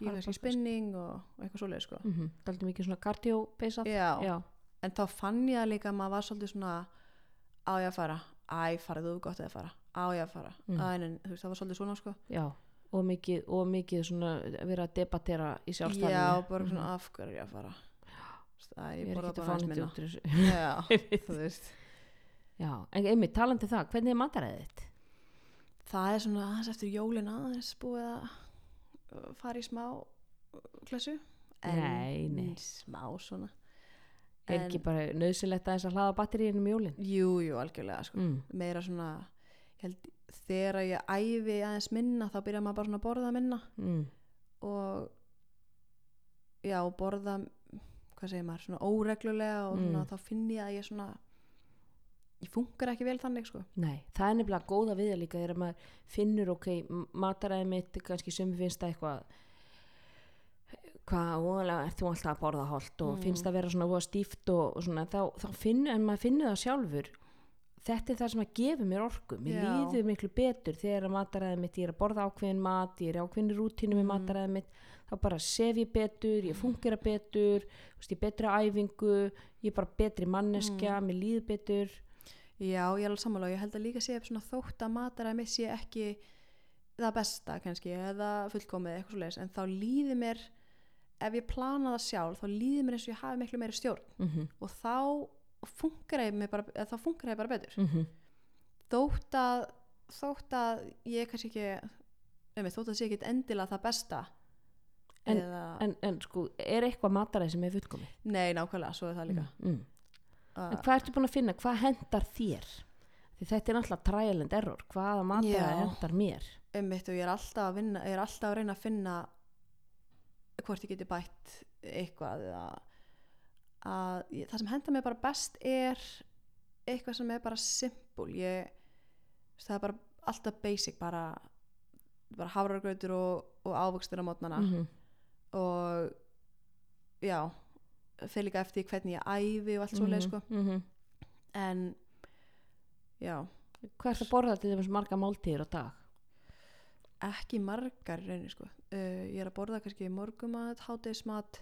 í bara- spinning og, og eitthvað svoleið sko. Mm -hmm. daldið mikið svona kardióbeisað já. já, en þá fann ég líka að maður var svolítið svona á ég að fara, æ, farið þú gott eða fara? Á ég að fara, Mm. æ, en veist það var svolítið svona sko. Já og mikið, og mikið svona vera að debattera í sjálfstæðinu. Já, bara svona af hverju ég að fara? Ég er að bara aðeins nýtt minna. já, (laughs) þú veist. Já, en einmitt, talandi um það, hvernig er mataræðið þitt? það er svona aðeins eftir jólin aðeins búið að uh, fara í smá uh, klessu. En Nei, nei. smá svona. Er ekki bara nöðsilegt aðeins að hlaða batteríinu um jólin? Jú, jú, algjörlega sko. mm. meira svona ég held, þegar ég æfi aðeins minna þá byrja maður bara svona að borða minna Mm. og já, borða hvað segir maður, svona óreglulega og svona, Mm. þá finn ég að ég svona ég funkar ekki vel þannig sko Nei, það er nefnilega góða við það líka þegar maður finnur ok, mataræði mitt kannski sem finnst það eitthvað hvað óalega ert þú alltaf að borða holt og Mm. finnst það vera svona stíft og, og svona þá, þá finnur, en maður finnur það sjálfur þetta er það sem að gefa mér orku mér Já. líður miklu betur þegar að mataræði mitt ég er að borða ákveðin mat, ég er ákveðin rútínu með Mm. mataræði mitt, þá bara sef ég betur ég fungera betur veist, ég er betri æfingu, ég er bara betri manneskja, Mm. mér líður betur já, ég er alveg sammála og ég held að líka sé svona þótt að mataræði mitt sé ekki það besta kannski eða fullkomið eitthvað svoleiðis en þá líður mér ef ég plana það sjálf þá líður mér eins og ég hafi miklu meiri stjórn mm og þá bara, þá funkar ég bara betur -hmm. þótt að þótt að ég kannski ekki einmitt, þótt að sé ekki endilega það besta En- eða, en, en sko, er eitthvað mataræði sem er fullkomið? nei, nákvæmlega, svo er það líka Mm. En uh, hvað ertu búin að finna, hvað hendar þér? Því þetta er náttúrulega trial and error, hvaða mataræði hendar mér? einmitt og ég er alltaf að vinna ég er alltaf að reyna að finna hvort ég geti bætt eitthvað eða að ég, það sem henda mér bara best er eitthvað sem er bara simpul ég, það er bara alltaf basic bara, bara hafrargrautur og, og ávöxtur á mótnana. Mm og já fyrir líka eftir hvernig ég æfi og allt svoleið sko. -hmm. en já, Hvað ertu að borða til þess marga máltíðir á dag? ekki margar rauninni sko. Uh, ég er að borða kannski morgumat, hátegismat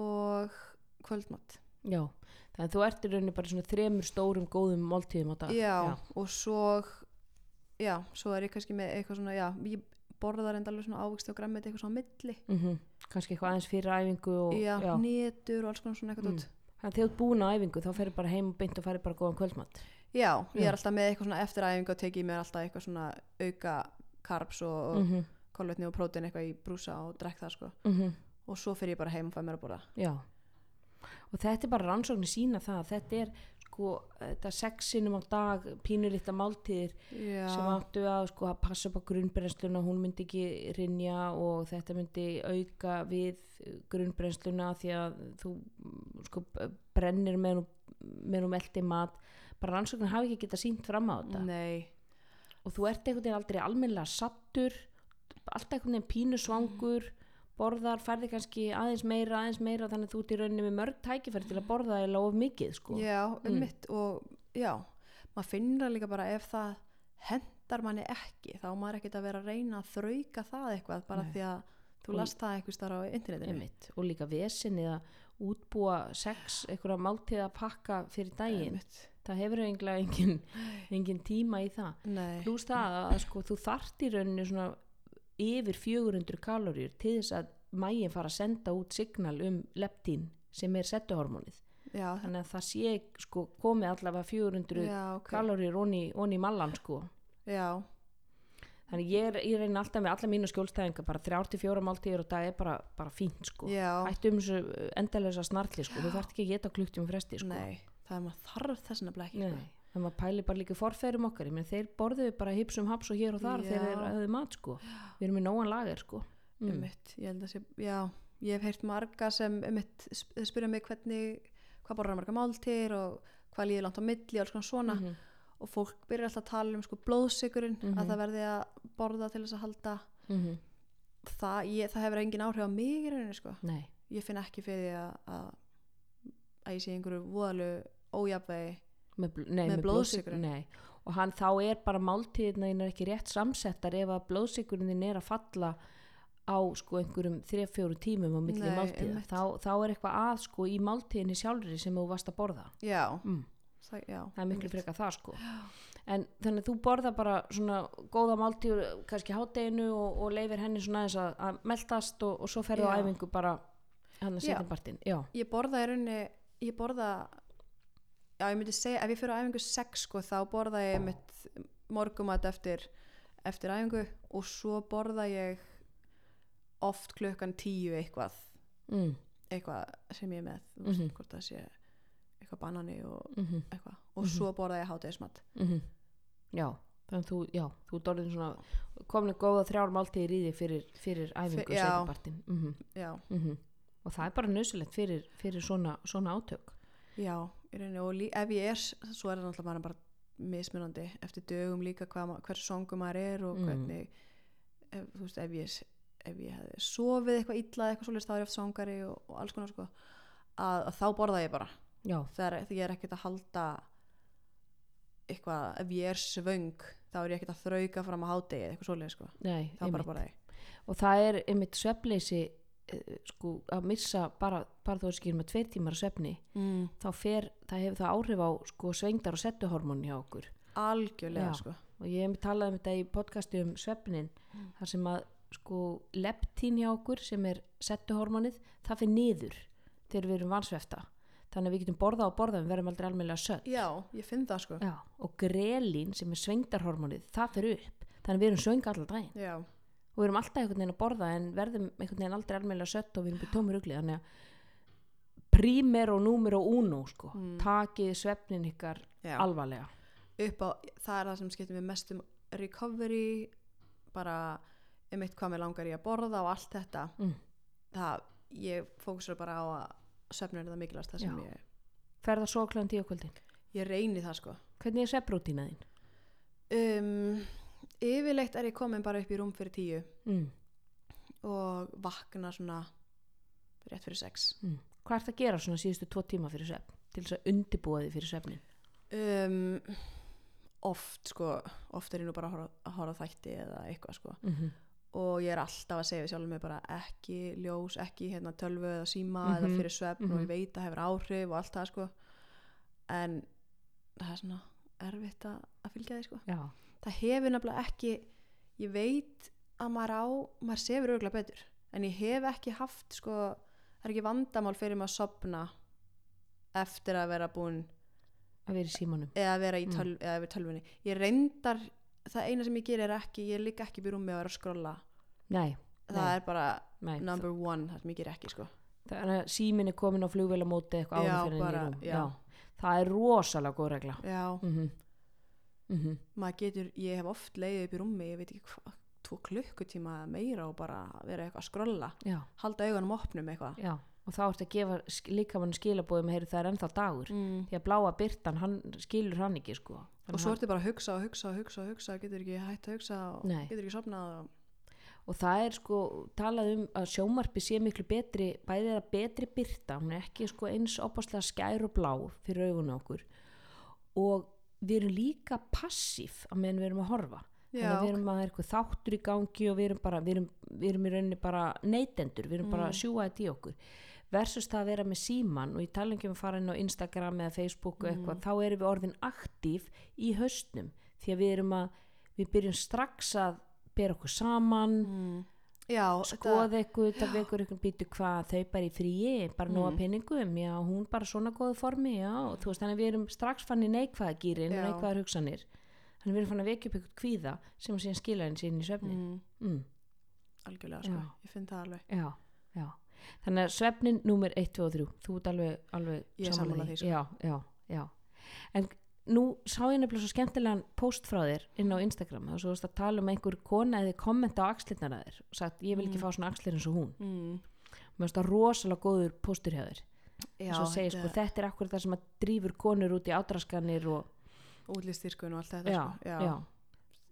og kvöldmat Já, þannig að þú ert í rauninni bara svona þremur stórum góðum máltíðum á dag. já, og svo já, svo er ég kannski með eitthvað svona já, ég borða reynda alveg svona ávöxt og græmmet eitthvað svona milli Mm Kannski eitthvað aðeins fyrir æfingu og já, já. netur og alls konar svona eitthvað Mm. Þannig að þegar þú ert búin á æfingu þá ferðu bara heim og beint og ferðu bara góðan kvöldmatt. já, ég Já. er alltaf með eitthvað svona eftir æfingu og teki mér alltaf eitthvað svona auka karbs og, og Mm kolvetni og prótein eitthvað í brúsa og drekk það sko -hmm. Og svo fer ég bara heim og fæ mér að borða. Já. Og þetta er bara rannsóknir sína það að þetta er sko, þetta sexinum á dag pínulítla máltíðir já, sem áttu að sko að passa upp á grunnbrennsluna hún myndi ekki rinja og þetta myndi auka við grunnbrennsluna því að þú mm, sko brennir með með um eldi mat. Bara rannsóknir hafi ekki getað sínt fram á þetta. Nei. Og þú ert einhvern veginn aldrei almennilega sattur alltaf einhvern veginn pínu svangur borðar, færði kannski aðeins meira aðeins meira þannig að þú ert í rauninni með mörg tækifæri til að borða eða of mikið sko. Já, um og já, maður finnur það líka bara ef það hendar manni ekki þá maður ekkert að vera að reyna að þrauka það eitthvað bara Nei. því að þú last það eitthvað starf á internetinu. Einmitt, og líka vesinni að útbúa sex, einhverja máltíð að pakka fyrir daginn, Einmitt. það hefur eiginlega engin, engin tíma í það. Pluss það að sko, þú þart í rauninni svona yfir 400 kaloríur til þess að mægin fara að senda út signal um leptín sem er settuhormónið. Já, þannig að það sé sko komið allavega 400 já, ok. kaloríur onni, onni mallan sko. Já, þannig ég, er, ég reyna alltaf með alla mínu skjólstæðinga bara 3-4 máltíður og dag er bara, bara fínt sko. Já, hættu um þessu endalega snartli sko. Þú þarft ekki að geta klukkt um fresti sko. Nei það er maður þarf þess að ekki Nei, þannig að pæli bara líka í forferum okkar menn þeir borðuðu bara hipsum haps og hér og þar Já. þegar þeir höfðu mat sko við erum með nógan lager sko mm. Einmitt, ég held að sé, já, ég hef heyrt marga sem sp- spyrja mig hvernig, hvað borðar marga máltir og hvað líður langt á milli og alls konar svona Mhm. og fólk byrjar alltaf að tala um sko blóðsykurinn Mhm. að það verði að borða til þess að halda Mhm. það, ég, það hefur engin áhrif á mig í rauninni sko, Nei, ég finn ekki fyrir að, að, að ég sé einhverju ójafvegi með, bl- nei, Með nei. og hann þá er bara er ekki rétt samsettar ef að blóðsykurinn þín er að falla á sko einhverjum 3-4 tímum á milli máltíða þá, þá er eitthvað að sko í máltíðinni sjálfri sem þú varst að borða. Já, mm. það, já það er miklu frekar það sko. En þannig að þú borða bara svona góða máltíður kannski hátteginu og, og leifir henni svona aðeins að, að meltast og, og svo ferðu á æfingu bara hann að setja partinn. Ég borða í rauninni ég borða já ég myndi segja ef ég fyrir á æfingu 6 sko þá borða ég mitt morgumat eftir eftir æfingu og svo borða ég oft klukkan 10 eitthvað. Mm, eitthvað sem ég er með veist Mhm. hvort það sé eitthvað banani og mm eitthvað. Og Mhm. svo borða ég hátegismat -hmm. já, þannig að þú já, þú ert orðin svona komin góða þrjár máltíðir í því fyrir, fyrir æfingu Fyr- og já. setja partinn mm já, og það er bara nöðsilegt fyrir, fyrir svona, svona átök. Já rauninni og ef ég er svo er það náttúrulega bara, mismunandi eftir dögum líka hversu songu maður er og Mm. hvernig ef, þú veist, ef ég, ef ég hefði sofið eitthvað illa eða eitthvað svolítið þá er ég oft songari og, og alls konar sko. Að, að þá borða ég bara. Þegar ég er ekkert að halda eitthvað, ef ég er svöng þá er ég ekkert að þrauka fram á hádegi eitthvað svolítið sko, nei, þá bara borða ég. Og það er einmitt svefleysi eh, sko að missa bara, bara þó að skilja með tveir tímar af svefni mm. þá fer, það hefur það áhrif á sko svengdar og settuhormón hjá okkur. Algjörlega Já. sko. Og ég hef talað um þetta í podcasti um svefnin þar sem að sko leptín hjá okkur sem er settuhormónið það fyrir niður þegar við erum vansvefta. Þannig að við getum borða og borða við verðum aldrei almennilega sött. Já, ég finn það sko. Já, og grelín sem er svengdarhormónið það fyrir upp. Þannig að við erum svöng allan daginn. Já, og við erum alltaf einhvern veginn að borða en verðum einhvern veginn aldrei almennilega sött og við erum byrjum tómur ugli þannig að prímer og númer og uno sko. Mm. takið svefnin ykkar já. alvarlega á, það er það sem skiptir mér mest um recovery bara um eitt hvað mér langar í að borða og allt þetta Mm. það, ég fókusur bara á að svefnur er það mikilvægast það sem Já. ég, ferða svo klæðan tíu kvöldin ég reyni það sko hvernig er svefnrútína þín? um, yfirleitt er ég komin bara upp í rúm fyrir tíu Mm. og vakna svona rétt fyrir sex Mm. Hvað ert að gera svona síðustu tvo tíma fyrir svefn til þess að undibúa því fyrir svefnin? um, oft sko oft er ég nú bara að horfa, þætti eða eitthvað sko Mm -hmm. og ég er alltaf að segja við sjálfum mig bara ekki ljós, ekki hérna tölvu eða síma Mhm, eða fyrir svefn og mhm. ég veit að hefur áhrif og allt það sko en það er svona erfitt að, að fylgja því sko Já, það hefur nefnilega ekki ég veit að maður á maður sefur örgulega betur en ég hef ekki haft sko það er ekki vandamál fyrir maður að sopna eftir að vera búin að vera í símanum. eða vera í Mm. töl, eða tölvunni ég reyndar, það eina sem ég ger er ekki ég ligg ekki upp í rúmi og er að skrolla Nei, það Nei. er bara nei. number one það sem ég ger ekki sko Þannig að símin er komin á flugvélamóti eitthvað Já, áður fyrir henni í rúm. já. Það er rosalega góð regla. já, Mm -hmm. Maður getur, ég hef oft leiðið upp í rúmi, ég veit ekki hvað tvo klukkutíma meira og bara vera eitthvað að skrolla, Já, halda augunum opnum eitthvað já. Og þá ertu að gefa sk- líkamann skilabóðum heyri það er ennþá dagur. mm. Því að bláa byrtan, hann skilur hann ekki sko. og svo ertu bara að hugsa og hugsa og hugsa hugsa getur ekki hægt að hugsa og Nei. getur ekki sopnað og... og það er sko talað um að sjómarpi sé miklu betri bæðið að betri byrta hún er ekki sko eins opaslega skær og blá fyrir augunum okkur og við erum líka passív að meðan við erum að horfa. Já, við erum að það er eitthvað þáttur í gangi og við erum bara, við erum, við erum í rauninni bara neytendur, við erum bara sjúga þetta í okkur. Versus það að vera með síman og ég tala ekki um að fara inn á Instagram eða Facebook og eitthvað, þá erum við orðin aktív í haustnum því að við erum að við byrjum strax að bera okkur saman mm. Já skoða eitthvað, það vekur eitthvað býtu hvað þau bara í fríi, bara nóga Mm. penningum já, hún bara svona góðu formi já, þú veist, þannig að við erum strax fann í neikvæða gýrin neikvæðar hugsanir þannig að við erum fann að vekja upp eitthvað kvíða sem að síðan skila henni sín í svefni mm. mm. algjörlega sko, Já. ég finn það alveg já, já þannig að svefnin númer 1, 2 og 3 þú ert alveg, alveg Ég sammála því, sko. já, já, já en nú sá ég nefnilega svo skemmtilegan post frá þér inn á Instagram og svo varst að tala um einhver kona eða kommenta á axlirnar að þér og sagt ég vil ekki Mm. fá svona axlir eins og hún mm. mér finnst það rosalega góður póstur hjá þér já, og svo segir sko þetta er akkur það sem að drífur konur út í ádraskanir og útlýstýrkun og allt þetta já, sko. já.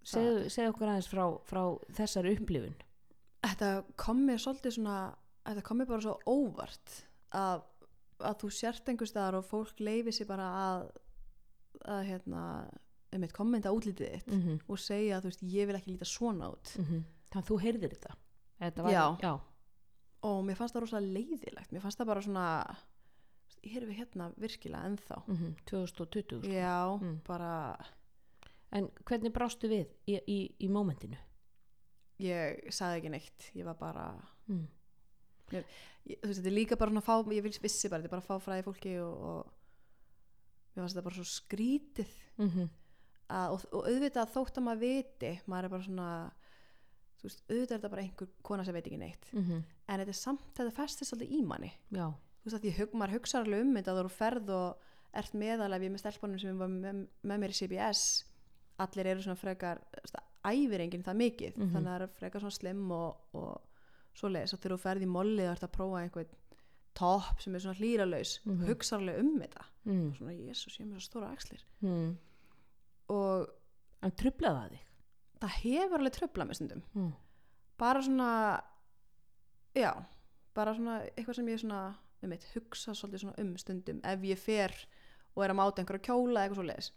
segðu, segðu okkur aðeins frá, frá þessari upplifun þetta kom mér svolítið svona þetta kom mér bara svo óvart að, að þú sért einhver staðar og fólk leifi sér bara að að hérna eitt kommenta útlítið þitt mm -hmm. og segja að ég vil ekki líta svona út þannig að þú heyrðir þetta, þetta var, Já. já. og mér fannst það rosalega leiðilegt mér fannst það bara svona erum við hérna virkilega ennþá Mm 2020 sko. já, Mm. bara en hvernig brástu við í, í, í mómentinu ég sagði ekki neitt ég var bara mm. ég, þú veist, þetta er líka bara að fá ég vissi bara, þetta er bara að fá fræði fólki og, og mér fannst þetta bara svo skrítið. Mm -hmm. að, og, og auðvitað þótt að maður viti maður er bara svona veist, auðvitað er þetta bara einhver kona sem veit ekki neitt. Mm en þetta er samt, þetta festist svolítið í manni. Já, þú veist að því maður hugsa alveg um þetta að þú eru ferð og ert meðalagi með stelpunum sem var með, með mér í CBS allir eru svona frekar æfir enginn það mikið. Mhm. þannig að það er frekar svona slim og, og svoleiðis. Og þegar þú ferð í molli og ert að prófa einhvern topp sem er svona hlýralaus Mhm. hugsa alveg um þetta mm. svona jésus, ég er með svo stóra axlir Mm. og en trublaði það þig það hefur alveg tröflað með stundum mm. bara svona já, bara svona eitthvað sem ég svona um eitt, hugsa svolítið svona um stundum ef ég fer og er að máta einhverja kjóla eitthvað svo leiðis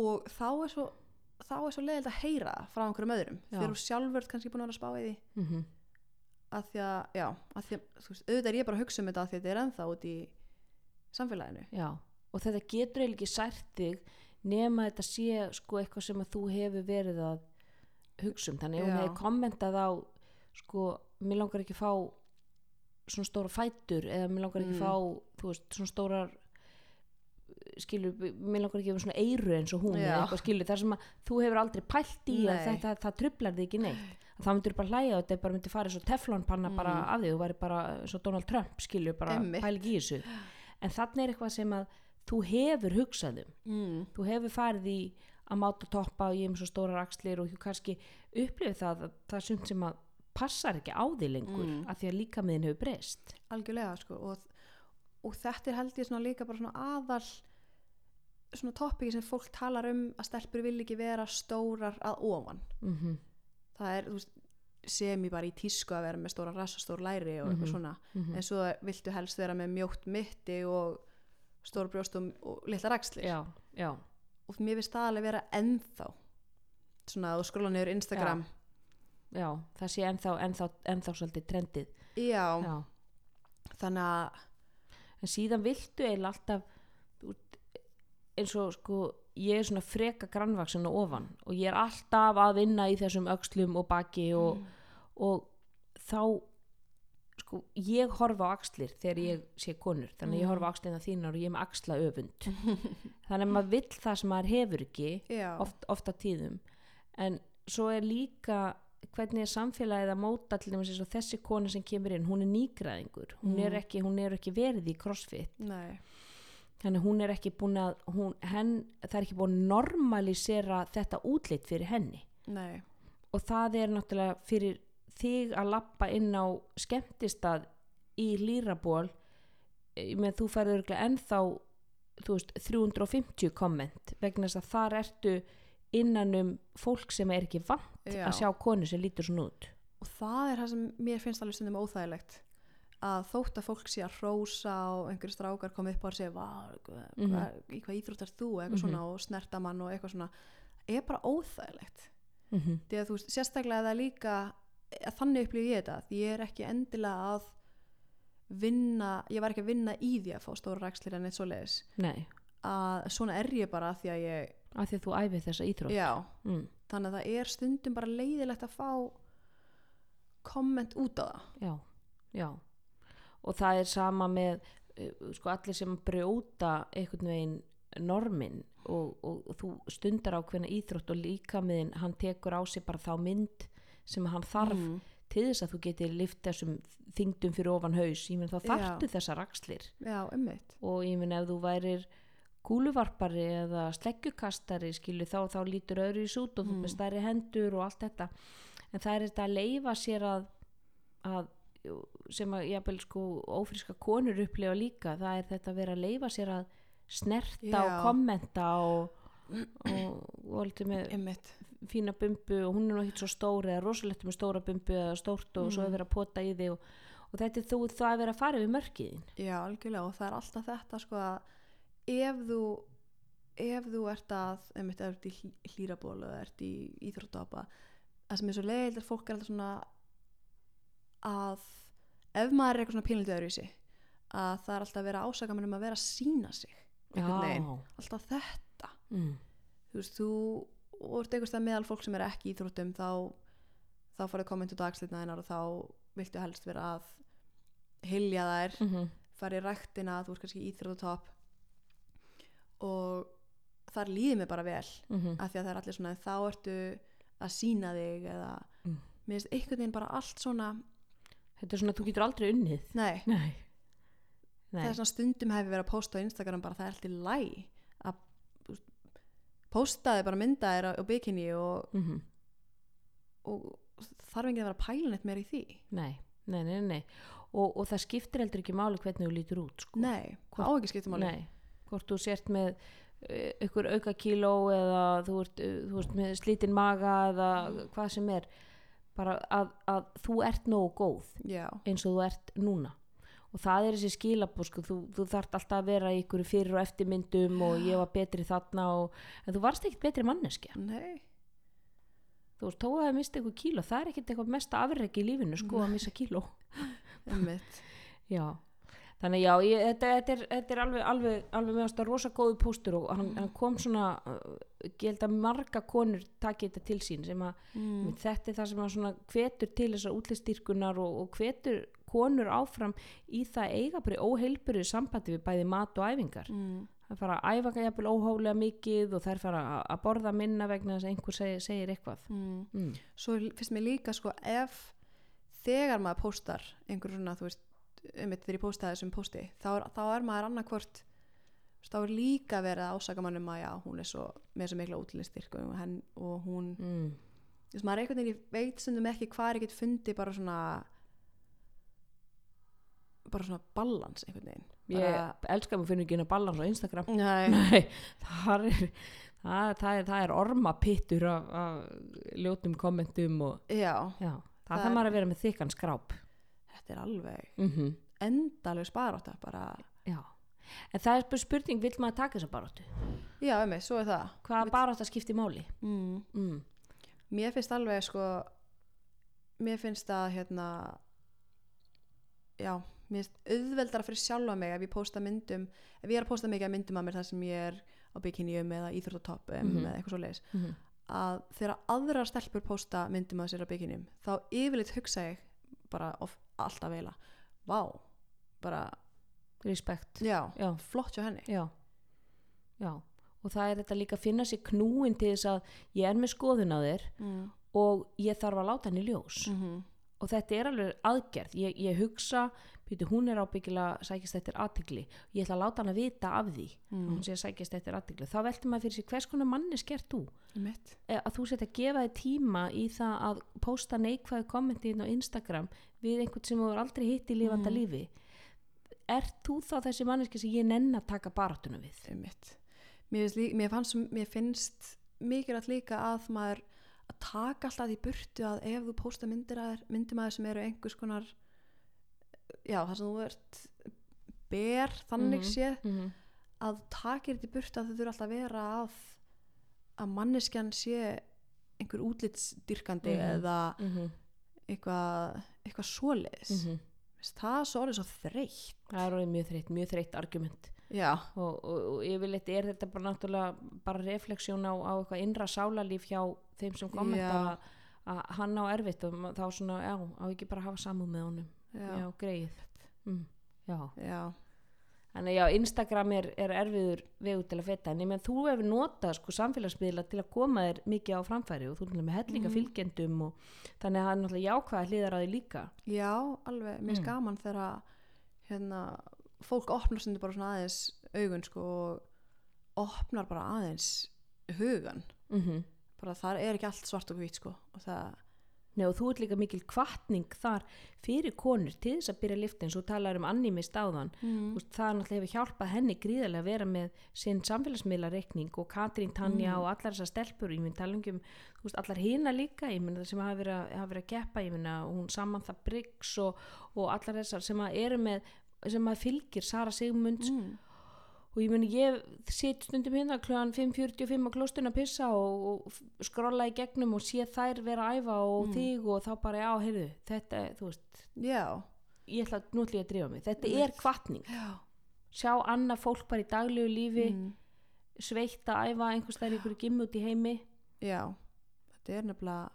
og þá er svo þá er svo leiðilt að heyra frá einhverjum öðrum þegar þú sjálfur kannski búin að vera að spá í því Mm -hmm. Að því að, já, að því að þú veist, auðvitað er ég bara að hugsa um þetta að að þetta er ennþá út í samfélaginu. Já, og þetta getur eiginlega ekki sært þig nema þetta sé sko eitthvað sem að þú hefur verið að hugsa um, þannig ef hún hefði kommentað á sko, mér langar ekki að fá svona stóra fætur eða mér langar ekki að Mm. fá, þú veist, svona stórar skilur, mér langar ekki að vera svona eyru eins og hún eða eitthvað skilur, þar sem að þú hefur aldrei pælt í að Nei. þetta, það trublar þig ekki neitt að það myndir bara hlæja og þetta bara myndi fara svo teflonpanna bara Mm. af því, þú væri bara svo Donald Trump skilur, bara Einmitt. pæl ekki í þessu en þannig er eitthvað sem að þú hefur hugsað um mm. þú hefur farið í að máta toppa og ég er með svo stórar axlir og þú kannski upplifið það að það er sumt sem að passar ekki á því lengur Mm. af því að líka miðin hefur breyst algjörlega sko og, og þetta er held ég svona líka bara svona aðal svona toppiki sem fólk talar um að stelpur vil ekki vera stórar að ofan mm -hmm. Það er, þú veist, sem ég bara í tísku að vera með stóra rass og stór læri og eitthvað Mhm. svona. Mm en svo viltu helst vera með mjótt mitti og stór brjóst og, litla rakslir já, já, og mér finnst það alveg vera ennþá. Svona að skróla niður Instagram. Já það sé ennþá, ennþá, ennþá svolítið trendið. Já, já. þannig að en síðan viltu eiginlega alltaf eins og sko ég er svona freka grannvaksin og ofan og ég er alltaf að vinna í þessum öxlum og baki og, Mm. og þá sko ég horfa á axlir þegar ég sé konur þannig að ég Mm. horfa á axlina þínar og ég er með axla öfund (laughs) þannig að maður vill það sem maður hefur ekki oft, oft á tíðum en svo er líka hvernig er samfélagið að móta til dæmis og þessi kona sem kemur inn hún er nýgræðingur, hún er Mm. ekki, hún er ekki verið í crossfit nei þannig hún er ekki búin að hún, henn, það er ekki búin að normalisera þetta útlit fyrir henni. Nei, og það er náttúrulega fyrir þig að lappa inn á skemmtistað í lýraból með þú færður örugglega ennþá veist 350 komment vegna þess að þar ertu innan um fólk sem er ekki vant Já. að sjá konu sem lítur svona út. Og það er það sem mér finnst alveg stundum óþægilegt að þótt að fólk sé að hrósa og einhverju strákar koma upp á og segja "Vá, hvað, Mhm. hvað, í hvað íþrótt er þú? Eitthvað Mhm. svona og snerta mann og eitthvað svona. Er bara óþægilegt. Mm því að þú veist, sérstaklega að það er líka að þannig upplýði ég þetta því ég er ekki endilega að vinna, ég var ekki að vinna í því að fá stóra rækslir en eitt svo leiðis að svona er ég bara af því að ég af því að þú æfið þessa íþrótt. Já, mm. þannig að það er stundum bara leiðilegt að fá komment út á það. Já, já og það er sama með uh, sko allir sem brjóta einhvern veginn normin og, og, og þú stundar ákveðna íþrótt og líka með hann tekur á sig bara þá mynd sem hann þarf mm. til þess að þú getur lift þessum þingdum fyrir ofan haus, ég menn þá Já. þarftu þessar rakslir já, og ég menn ef þú værir kúluvarpari eða sleggjukastari skilu þá, þá lítur öðru í sút og þú Mm. með stærri hendur og allt þetta en það er þetta að leifa sér að, að sem að jafnvel sko ófríska konur upplifa líka það er þetta að vera að leifa sér að snerta og Já. kommenta og, og, og alltaf með ummitt, fína bumbu og hún er nú ekkert svo stór eða rosalegt með stóra bumbu eða stórt og svo Mm. er verið að pota í þig og, og þetta er þú það að vera að fara við mörkiðin já, algjörlega og það er alltaf þetta sko að ef þú ef þú ert að einmitt, ef þú ert í hlý- hlýraból eða ert í íþróttapa það sem er svo leiðilt er fólk er alltaf svona að ef maður er eitthvað svona pínlítið öðru í sig að það er alltaf að vera ásaka um að vera að sína sig alltaf þetta mm. þú veist, þú og ert einhvers það meðal fólk sem er ekki í íþróttum þá, þá farið kommentu dagslitna einar og þá viltu helst vera að hilja þær Mm -hmm. fara í ræktina, þú ert kannski í íþróttopp og þar líður mér bara vel Mm -hmm. af því að það er allir svona þá ertu að sína þig eða Mm. mér finnst einhvern veginn bara allt svona Þetta er svona þú getur aldrei unnið. nei, (laughs) Nei. Nei. það er svona stundum hefur verið að posta á Instagram bara það er alltaf læg að þú veist, posta þig bara mynda þér á, bikini og, Mm og þarf enginn að vera pælinett meir í því nei, nei, nei, nei. Og, og það skiptir heldur ekki máli hvernig þú lítur út, sko. nei, hvað á ekki skiptum máli Nei. Hvort þú sért með eh, ykkur auka kíló eða þú ert, eh, þú ert með slítinn maga eða hvað sem er. Bara að, að þú ert nógu góð já, eins og þú ert núna. Og það er þessi skilabóð, sko, þú, þú þarft alltaf að vera í ykkur fyrir og eftirmyndum og ég var betri þarna og, en þú varst ekkert betri manneskja. nei. Þú veist, þó að það misti eitthvað kíló. Það er ekkert eitthvað mesta afreki í lífinu sko að missa kíló. Já, þannig já ég, þetta, þetta, er, þetta er alveg alveg, alveg með ástæða rosa góðu póstur og hann, hann kom svona uh, ég held að marga konur taki þetta til sín sem að mm. þetta er það sem að svona hvetur til þessar útlistýrkunar og, og hvetur konur áfram í það eiga bara óheilbyrðu sambandi við bæði mat og æfingar Mm. það fara að æfa jafnvel óhóflega mikið og þær fara að- að borða minna vegna þess að einhver segir, segir eitthvað Mm. mm. svo finnst mér líka sko ef þegar maður póstar einhver svona þú veist einmitt þegar ég póstaði þessum pósti þá er, þá er maður annarkvort þú þá er líka verið að ásaka mann um að já hún er svo með svo mikla útlistyrk og, og hún Mm. þú veist maður er einhvern veginn ég veit stundum ekki hvað ég get fundið bara svona bara svona balans einhvern veginn. Ég bara, elskar mig fyrir ekki inn að balans á Instagram. Nei, (laughs) Nei, það er, það, það er, það er ormapittur af, af ljótum kommentum og já, já, það, Það er- maður að vera með þykkan skráp þetta er alveg mm endalegu sparátta bara, Já, en það er spurning vill maður taka þessa baróttu? já, einmitt, svo er það Hvaða barótta skiptir máli? mm. Mm. mér finnst alveg sko mér finnst að hérna já, mér finnst auðveldara fyrir sjálfa mig ef ég posta myndum ef ég er að posta mikið af myndum að mér þar sem ég er á bikinium eða íþróttatoppum Mhm. eða eitthvað svo leiðis Mm að þegar aðrar stelpur posta myndum að sér á bikinium þá yfirleitt hugsa ég bara of, alltaf veila vá, bara, Respekt. Já, Já, flott hjá henni. Já, já. Og það er þetta líka að finna sér knúin til þess að ég er með skoðun á þér mm. og ég þarf að láta henni ljós. Mm og þetta er alveg aðgerð. Ég, ég hugsa, býtu, hún er ábyggilega sækist eftir aðtigli ég ætla að láta hann að vita af því Mm. hún sé að sækist eftir aðtigli þá veltum maður fyrir sig hvers konar manni skert þú? Eh, að þú setja að gefa þig tíma í það að posta neikvæðu kommenti inn á Instagram við einhvern sem þú er aldrei hitt í lífanda Mm. lífi. Ert þú þá þessi manneski sem ég nenn að taka baráttuna við? Mér mér fannst, mér finnst mikilvægt líka að maður að taka alltaf því burtu að ef þú posta myndir að myndir maður sem eru einhvers konar já, það sem þú ert ber þannig Mhm. séð mm -hmm. að takir þetta í burtu að þau þurfa alltaf að vera að að manneskjan sé einhver útlitsdyrkandi Mhm. eða mm -hmm. eitthvað eitthvað svoleiðis mm það er svo orðið svo þreytt það er orðið mjög þreytt, mjög þreytt argument og, og, og yfirleitt er þetta bara náttúrulega bara refleksjón á, á eitthvað innra sálarlíf hjá þeim sem kommenta Já. að hann á erfitt og þá svona, já, á ekki bara að hafa samúð með honum. Já, já, greið mm, já, já, þannig já, Instagram er, er erfiður vegur til að feta en ég menn þú hefur notað sko samfélagsmiðla til að koma þér mikið á framfæri og þú erum með hellinga Mhm. fylgjendum og þannig að það er náttúrulega jákvæða hlýðar á því líka. Já, alveg. Mér Mm. er gaman þegar hérna, fólk opnar stundu bara svona aðeins augun sko og opnar bara aðeins hugan mm bara það er ekki allt svart og hvít sko og það, Nei, og þú ert líka mikil kvartning þar fyrir konur til þess að byrja liftin svo talar um annými stáðan mm. Það náttúrulega hefur hjálpað henni gríðarlega að vera með sinn samfélagsmiðlareikning og Katrín Tanja Mm. og allar þessar stelpur ég minn tala um þú veist, allar hina líka ég minn það sem hafa verið, hafa verið að keppa ég minn að hún Samantha Briggs og, og allar þessar sem að eru með sem að fylgir Sara Sigmunds Mm. Og ég minn ég sitt stundum hérna kljóðan 5.45 á klóstun að pissa og, og skrolla í gegnum og sé þær vera að æfa og Mm. þig og þá bara já, heyrðu, þetta, þú veist já, ég ætla nú ætla ég að drífa mig, þetta Einmitt. er kvartning já sjá annað fólk bara í daglegu lífi mm. sveitt að æfa einhvers þær ykkur gimmi út í heimi Já, þetta er nefnilega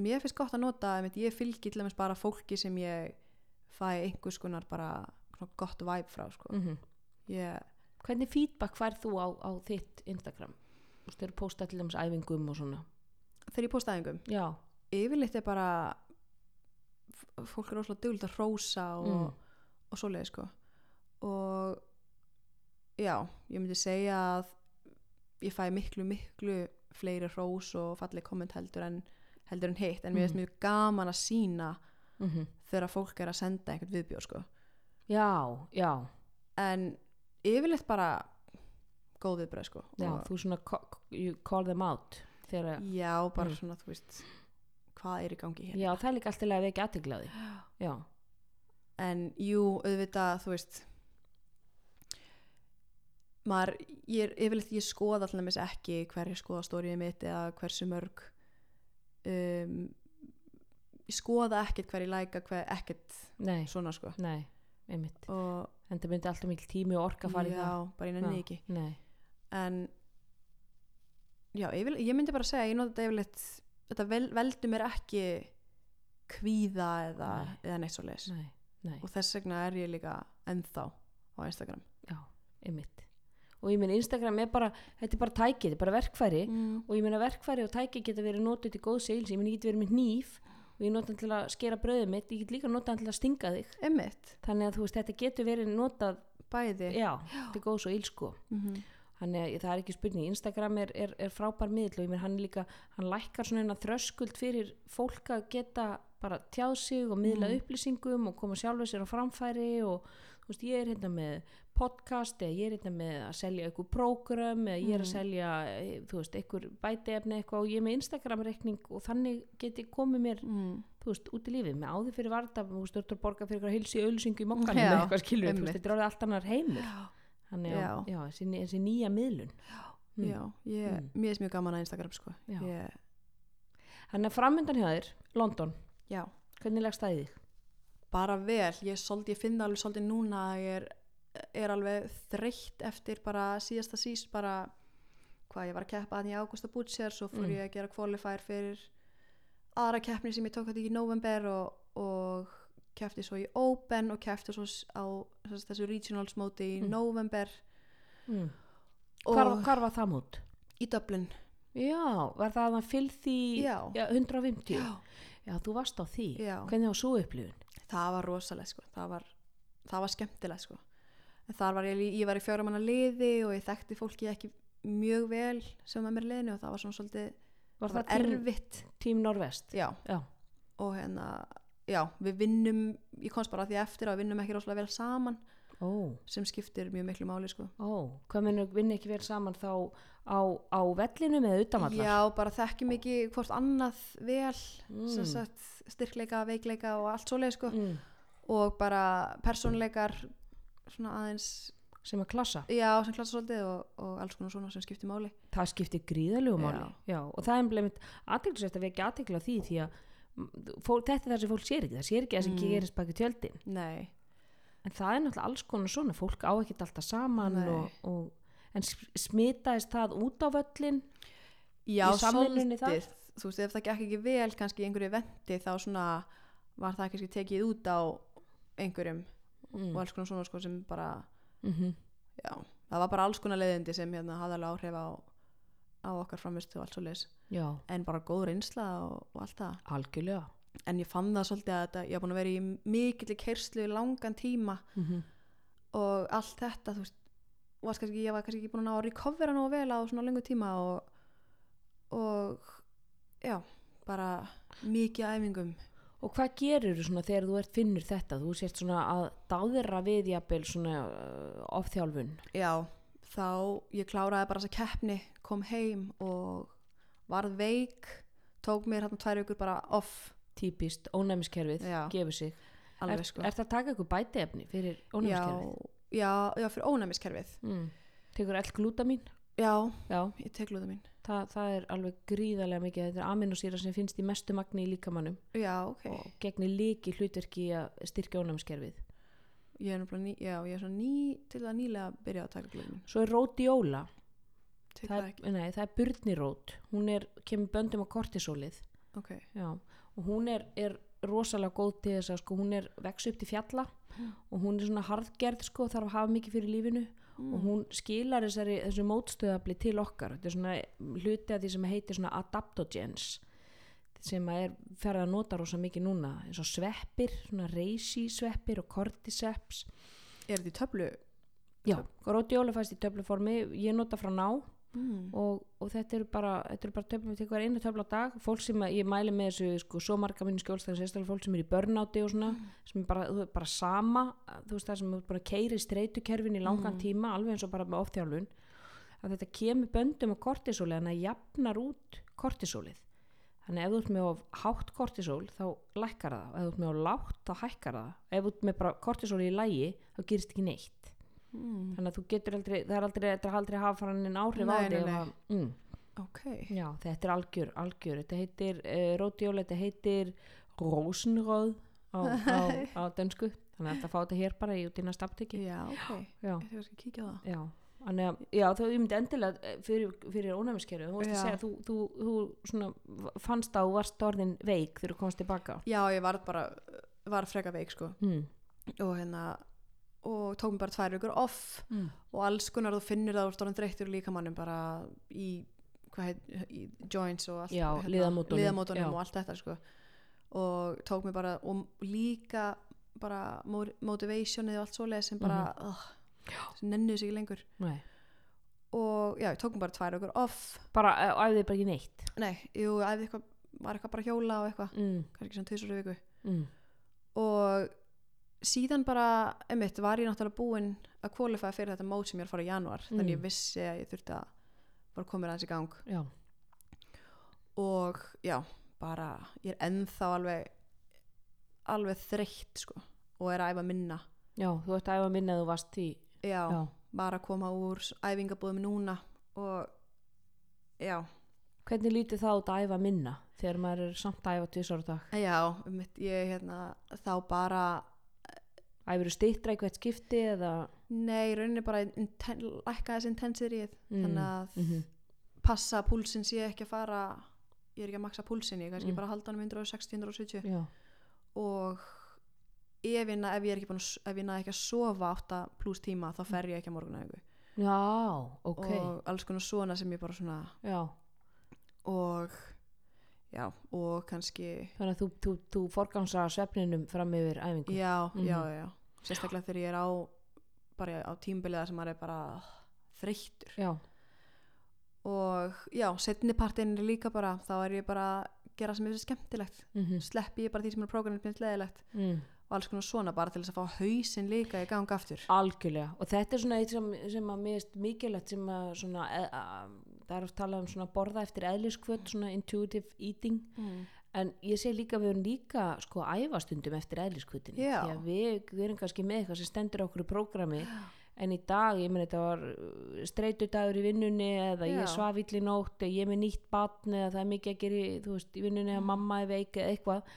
mér finnst gott að nota ég fylgi til dæmis bara fólki sem ég fæ einhvers konar bara gott væp frá sko. mm ég, hvernig feedback fær þú á, á þitt Instagram? Þú þeir posta til dæmis æfingum og svona. Þegar ég posta æfingum? Já, yfirleitt er bara fólk er rosalega dugult að rósa og, Mm. og svoleiði sko. Og já, ég myndi segja að ég fæ miklu miklu fleiri rós og falleg komment heldur en heldur en hitt. En mér finnst Mm. mjög gaman að sína mm þegar fólk er að senda einhvern viðbjóð sko. Já, já, en yfirleitt bara góð viðbröð sko já þú svona you call them out þegar, já, bara Mm. svona þú veist hvað er í gangi hér? Já, það er líka alltaf að vekja aðteglaði já, en jú, auðvitað, þú veist maður, ég er yfirleitt ég skoða allir með ekki hverju skoða stórið mitt eða hversu mörg um, ég skoða ekkert hverju læka hver, ekkert svona sko. Nei einmitt, og en það myndi alltaf mikil tími og orka að fara í það. já, bara ég nenni Já. ekki nei, en já, yfirleitt, ég myndi bara segja ég nota þetta yfirleitt þetta vel, veldur mér ekki kvíða eða, Nei. eða neitt svo leis nei, nei. Og þess vegna er ég líka ennþá á Instagram. Já, einmitt. Og ég minn Instagram er bara, þetta er bara tæki þetta er bara verkfæri. Mm. og ég meina verkfæri og tæki geta verið notið til góð seils, ég meina ég get verið með hníf og ég nota hann til að skera bröðið mitt ég get líka notað hann til að stinga þig. Emmitt, þannig að þú veist, þetta getur verið notað bæði. Já, til góðs og ílsko mm þannig að það er ekki spurning, Instagram er, er, er frábær miðl og hann er líka hann lækkar svona þröskuld fyrir fólk að geta bara tjáð sig og miðla Mm. upplýsingum og koma sjálfur sér á framfæri og veist, ég er hérna með podcast eða ég er hérna með að selja einhver prógram eða ég er að Mm. selja eh, veist, einhver bætiefni eitthvað og ég er með Instagram reikning og þannig geti komið mér Mm. veist, út í lífið, með áður fyrir varta ert að borga fyrir eitthvað heilsi ölsingu í mokkanum eða eitthvað skilur, þetta er orðið allt annar heimur þannig að, þessi, nýja miðlun Mm. já ég, Mm. mér er mjög gaman að Instagram sko ég, þannig að framöndan hjá þér, London já, hvernig leggst það í þig? Bara vel ég, svolítið, ég finn það alveg svolítið núna að ég er, er alveg þreytt eftir bara síðasta síst bara hvað ég var að keppa að í Augusta Butcher svo fór Mm. ég að gera qualifier fyrir aðra keppni sem ég tók þetta í november og, og keppti svo í Open og keppti svo á þess, þessu regionals móti í Mm. november Mm. Hvar, hvar var það mót? í Dublin Já, var það að í Já. 150? Já. Já, þú varst á því. Já. Hvernig var svo upplifun? Það var rosalegt sko. það, var, það var skemmtilegt sko. en þar var ég, ég var í fjóramanna liði og ég þekkti fólki ekki mjög vel sem með mér í liðinu og það var svona svolítið Var það það tím, erfitt tím Norvest? já, Já. og hérna já, við vinnum, ég komst bara að því eftir að við vinnum ekki rosalega vel saman Ó, sem skiptir mjög miklu máli sko. ó, hvað minnur vinna ekki vel saman þá á, á vellinum eða utanvallar? já, bara þekkjum ekki hvort annað vel Mm. sagt, styrkleika, veikleika og allt svoleið sko. Mm. og bara persónleikar svona aðeins sem að klassa já, sem klassa svolítið og, og alls konar svona sem skiptir máli það skiptir gríðalegu Já. máli já, og það er einblemitt aðteglisvægt að vekja aðtegla því því að fólk, þetta er það sem fólk sér ekki það sér ekki það sem Mm. gerist baki tjöldin nei, en það er náttúrulega alls konar svona fólk á ekkert alltaf saman og, og, en sm- smitaðist það út á völlin já, svolítið. Þú veist, ef það gekk ekki vel kannski í einhverju vendi þá svona var það kannski tekið út á einhverjum mm. og alls konar svona sko sem bara mm já, það var bara alls konar leiðindi sem hérna hafði alveg áhrif á, á okkar framistu og allt svo leis já, en bara góð reynsla og, og allt það. Algjörlega en ég fann það svolítið að þetta, ég haf búin að vera í mikill kerslu í langan tíma mm og allt þetta þú veist, kannski, ég var kannski ekki búin að að recovera nú vel á svona lengu tíma og, og já, bara mikið æfingum. Og hvað gerir þú svona þegar þú ert finnur þetta? Þú sért svona að dáðra við jafnvel svona uh, ofþjálfun? Já, þá ég kláraði bara þessa keppni, kom heim og varð veik tók mér hérna tvær ykkur bara off típist, ónæmiskerfið, Já. gefur sig. Alveg er, sko. er það að taka ykkur bætiefni fyrir já, ónæmiskerfið? já, já, fyrir ónæmiskerfið. Mm. tekur all glútamín? já, Já, ég tek lúða mín það, er alveg gríðarlega mikið þetta er aminosýra sem finnst í mestu magni í líkamannum já, ok, og gegnir líki hlutverki að styrkja ónæmiskerfið. Ég er náttúrulega ný, já, ég er svona ný til að nýlega byrja að taka lúða mín svo er rótióla tek það það er, ekki, nei, það er burnirót. Hún er, kemur böndum á kortisólið. Ok. Já, og hún er, er rosalega góð til þess að sko, hún er vex upp til fjalla. Og hún er svona harðgerð sko, þarf að hafa mikið fyrir lífinu. Mm. og hún skilar þessari, þessu mótstöðabli til okkar. Þetta er svona hluti af því sem heitir svona adaptogens sem er ferða að nota rosa mikið núna. Eins og sveppir, svona reysi sveppir og cordyceps. Er þetta í töflu? Já, rótióla fæst í töfluformi. Ég nota frá ná mm. og, og þetta eru bara, þetta eru bara töflum, við tekum einu töfla dag, fólk sem að, ég mæli með þessu sko, svo marga mínu skjólstæðan sérstaklega fólk sem er í börnáti og svona sem er bara, veist, bara sama þú veist það sem er bara keiri streytukerfin í langan tíma, alveg eins og bara með ofþjálfun að þetta kemur böndum á kortisóli þannig að jafnar út kortisólið. Þannig ef þú ert með of hátt kortisól þá lækkar það, ef þú ert með of lágt þá hækkar það, ef þú ert með bara kortisóli í lægi þá gerist ekki neitt Mm. þannig að þú getur aldrei, það er aldrei, þetta er aldrei að hafa faraninn áhrif á Nei, þig nei. að- mm. ok, Já, þetta er algjör, algjör. Þetta heitir uh, rótjól, þetta heitir rosenröð á, á, (laughs) á dönsku. Þannig að þetta fá þetta hér bara í út í næsta apteki. já, ok Já, ég þarf að kíkja á það já. Þannig að, já, þá ég myndi endilega eh, fyrir, fyrir ónæmiskeru. Þú varst að segja, þú, þú, þú svona fannst á, varst orðin veik þegar þú komst tilbaka. já, ég var bara, var freka veik sko Mm. og hérna og tók mér bara tvær vikur off Mm. og alls konar þú finnur það úr stóran þreyttur líkamannum bara í, heit, í joints og allt Já, liðamótunum, liðamótunum já. og allt þetta sko og tók mér bara og líka bara mo- motivationið og allt svoleið sem bara Mhm. uh, sem nennuð sig lengur Nei. og já, tók mér bara tvær vikur off Bara, eh, æfði bara ekki neitt. nei, jú, eitthvað var eitthvað bara hjóla og eitthvað Mm. kannski svona tvisur viku Mm. og síðan bara, einmitt, var ég náttúrulega búin að kvalifæða fyrir þetta mót sem ég er að fara í januar Mm. þannig ég vissi að ég þurfti að bara koma mér aðeins í gang Já, og já, bara ég er ennþá alveg alveg þreytt sko og er að æfa minna já, þú ert að æfa minna að þú varst í. já, Já. bara að koma úr æfingabúðum núna og já, Hvernig lítið út að æfa minna þegar maður er samt að æfa tvisar á dag? já einmitt, ég hérna þá bara Æfur stýttra í hvert skipti eða... nei, rauninni bara lækka þessi intensityið Mm. þannig að Mm passa að púlsinn sé ekki að fara ég er ekki að maksa púlsinn, ég kannski Mm. bara halda hann um 160-170 Já. og ef ég, ef ég er ekki búin ef ég næði ekki að sofa 8 pluss tíma þá fer ég ekki að morgunæfingu Já, ok. og alls konar svona sem ég bara svona Já, og já, og kannski þannig að þú, þú, þú forgangsar svefninum fram yfir æfingu. já, Mhm. já, já sérstaklega þegar ég er á bara á tímbiliða sem maður er bara þreyttur Já, og já, setni partinn er líka bara þá er ég bara að gera sem ég finnst skemmtilegt mm sleppi ég bara því sem er prógramið finnst leðilegt mm. og alls konar svona bara til þess að fá hausinn líka í gang aftur algjörlega. Og þetta er svona eitt sem, sem að mér er mikilvægt sem að svona, e, að, það er oft talað um svona borða eftir eðliskvöld, svona intuitive eating. mm. En ég segi líka að við erum líka sko æfastundum eftir eðliskvöldinu. Já. Því að við, við erum kannski með eitthvað sem stendur okkur í prógrami en í dag, ég meni þetta var streytudagur í vinnunni eða Já. ég svaf í nótt eða ég er með nýtt batn eða það er mikið að gera í, veist, í vinnunni eða mamma er veik eða eitthvað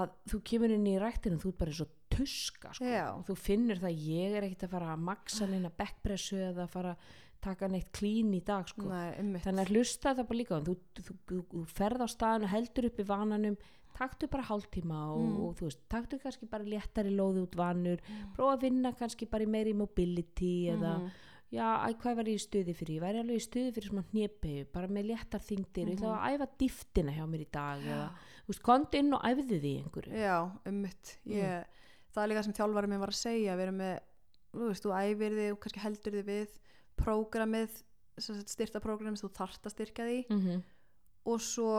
að þú kemur inn í ræktinu þú ert bara eins og tuska sko. Þú finnur það ég er ekkert að fara að maksa neina backpressu eða fara að taka neitt klín í dag sko. Nei, þannig að hlusta það bara líka þú, þú, þú, þú ferð á staðinu, heldur upp í vananum taktu bara hálftíma og, Mm. og þú veist, taktu kannski bara léttari lóði út vanur prófa að vinna kannski bara í meiri mobility eða Mhm. já, æ, hvað var ég í stuði fyrir ég væri alveg í stuði fyrir svona hnépegu bara með léttar þingdir, ég ætla að æfa dýftina hjá mér í dag eða, þú veist, komdu inn og æfðu því einhverju Já. Mm. Ég, Það er líka sem þjálfari minn var að segja, við erum með, þú veist, þú æfir þig og kannski heldur þig við prógramið, styrta prógramið, þú þarft að styrka því. Mm -hmm, og svo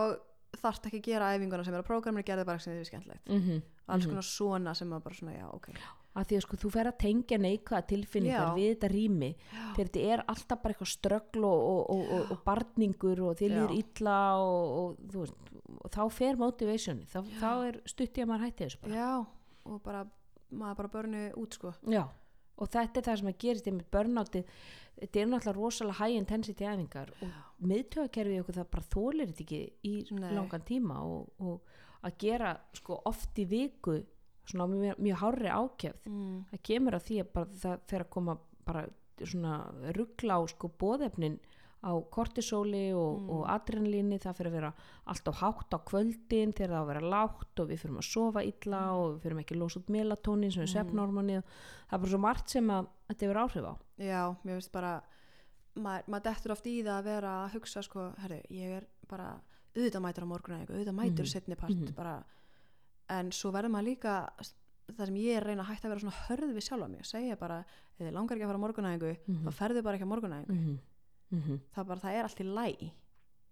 þarft ekki að gera æfinguna sem er á prógraminu, gerði bara sem þið er skemmtilegt. mm Alls konar svona sem að bara svona, já, ok. að því að sko þú fer að tengja neikvæða tilfinningar Já. við þetta rými. Þegar þetta er alltaf bara eitthvað ströggl og, og, og, og, barningur og þið líður illa og, og, þú veist, og þá fer motivationi þá, þá er stutt í að maður hætti þessu bara. Já, og bara, maður bara börnu út, sko. Já, og þetta er það sem að gerist einmitt börnátti, þetta er náttúrulega rosalega high intensity æfingar og miðtöðakerfið okkur það bara þólir þetta ekki í Nei. langan tíma og, og að gera sko oft í viku svona mjög, mjög hárri ákjöfð Mm. það kemur að því að bara það fer að koma bara svona ruggla á sko bóðefnin á kortisóli og, og adrenalíni það fyrir að vera alltaf hátt á kvöldin þegar það á að vera lágt og við fyrir að sofa illa og við fyrir ekki að losa út melatonin sem er svefnormoni það er bara svo margt sem að þetta hefur áhrif á. Já, mér finnst bara maður, maður dettur oft í það að vera að hugsa sko, herru, ég er bara auðvitað mætur á morgunæðingu, auðvitað mætur mm. setni part bara, en svo verður maður líka það sem ég er að reyna að hætta að vera svona hörð við sjálfa mig og segja bara, þið langar ekki að fara á morgunæðingu þá ferðu bara ekki á morgunæðingu mm -hmm. Það, bara, það er allt í læ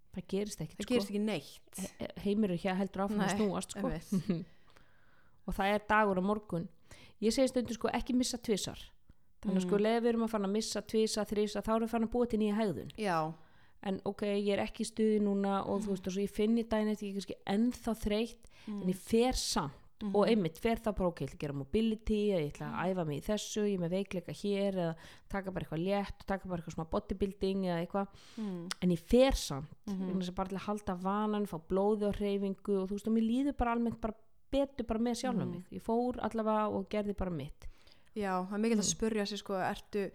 það gerist ekkit það sko. gerist ekki neitt. He- heimur er hér heldur áfram að snúast sko. (laughs) og það er dagur á morgun. Ég segi stundu sko ekki missa tvisar þannig að sko leið við erum að fara að missa tvisa, þrisa þá erum við farin að búa til nýja hegðun. Já, en ok, ég er ekki í stuði núna og þú veist og ég finn í daginn eftir ég er kannski ennþá þreytt en ég fer samt og einmitt fer það bara ok, ég ætla að gera mobility ég ætla að æfa mig í þessu, ég er með veikleika hér eða taka bara eitthvað létt taka bara eitthvað smá bodybuilding eða eitthvað. Mm. en ég fer samt þess að bara til að halda vanan, fá blóði og hreyfingu og þú veist og mér líður bara almennt bara betur bara með sjálf mig, ég fór allavega og gerði bara mitt. Já, það er mikilvægt að spurja sig sko, ertu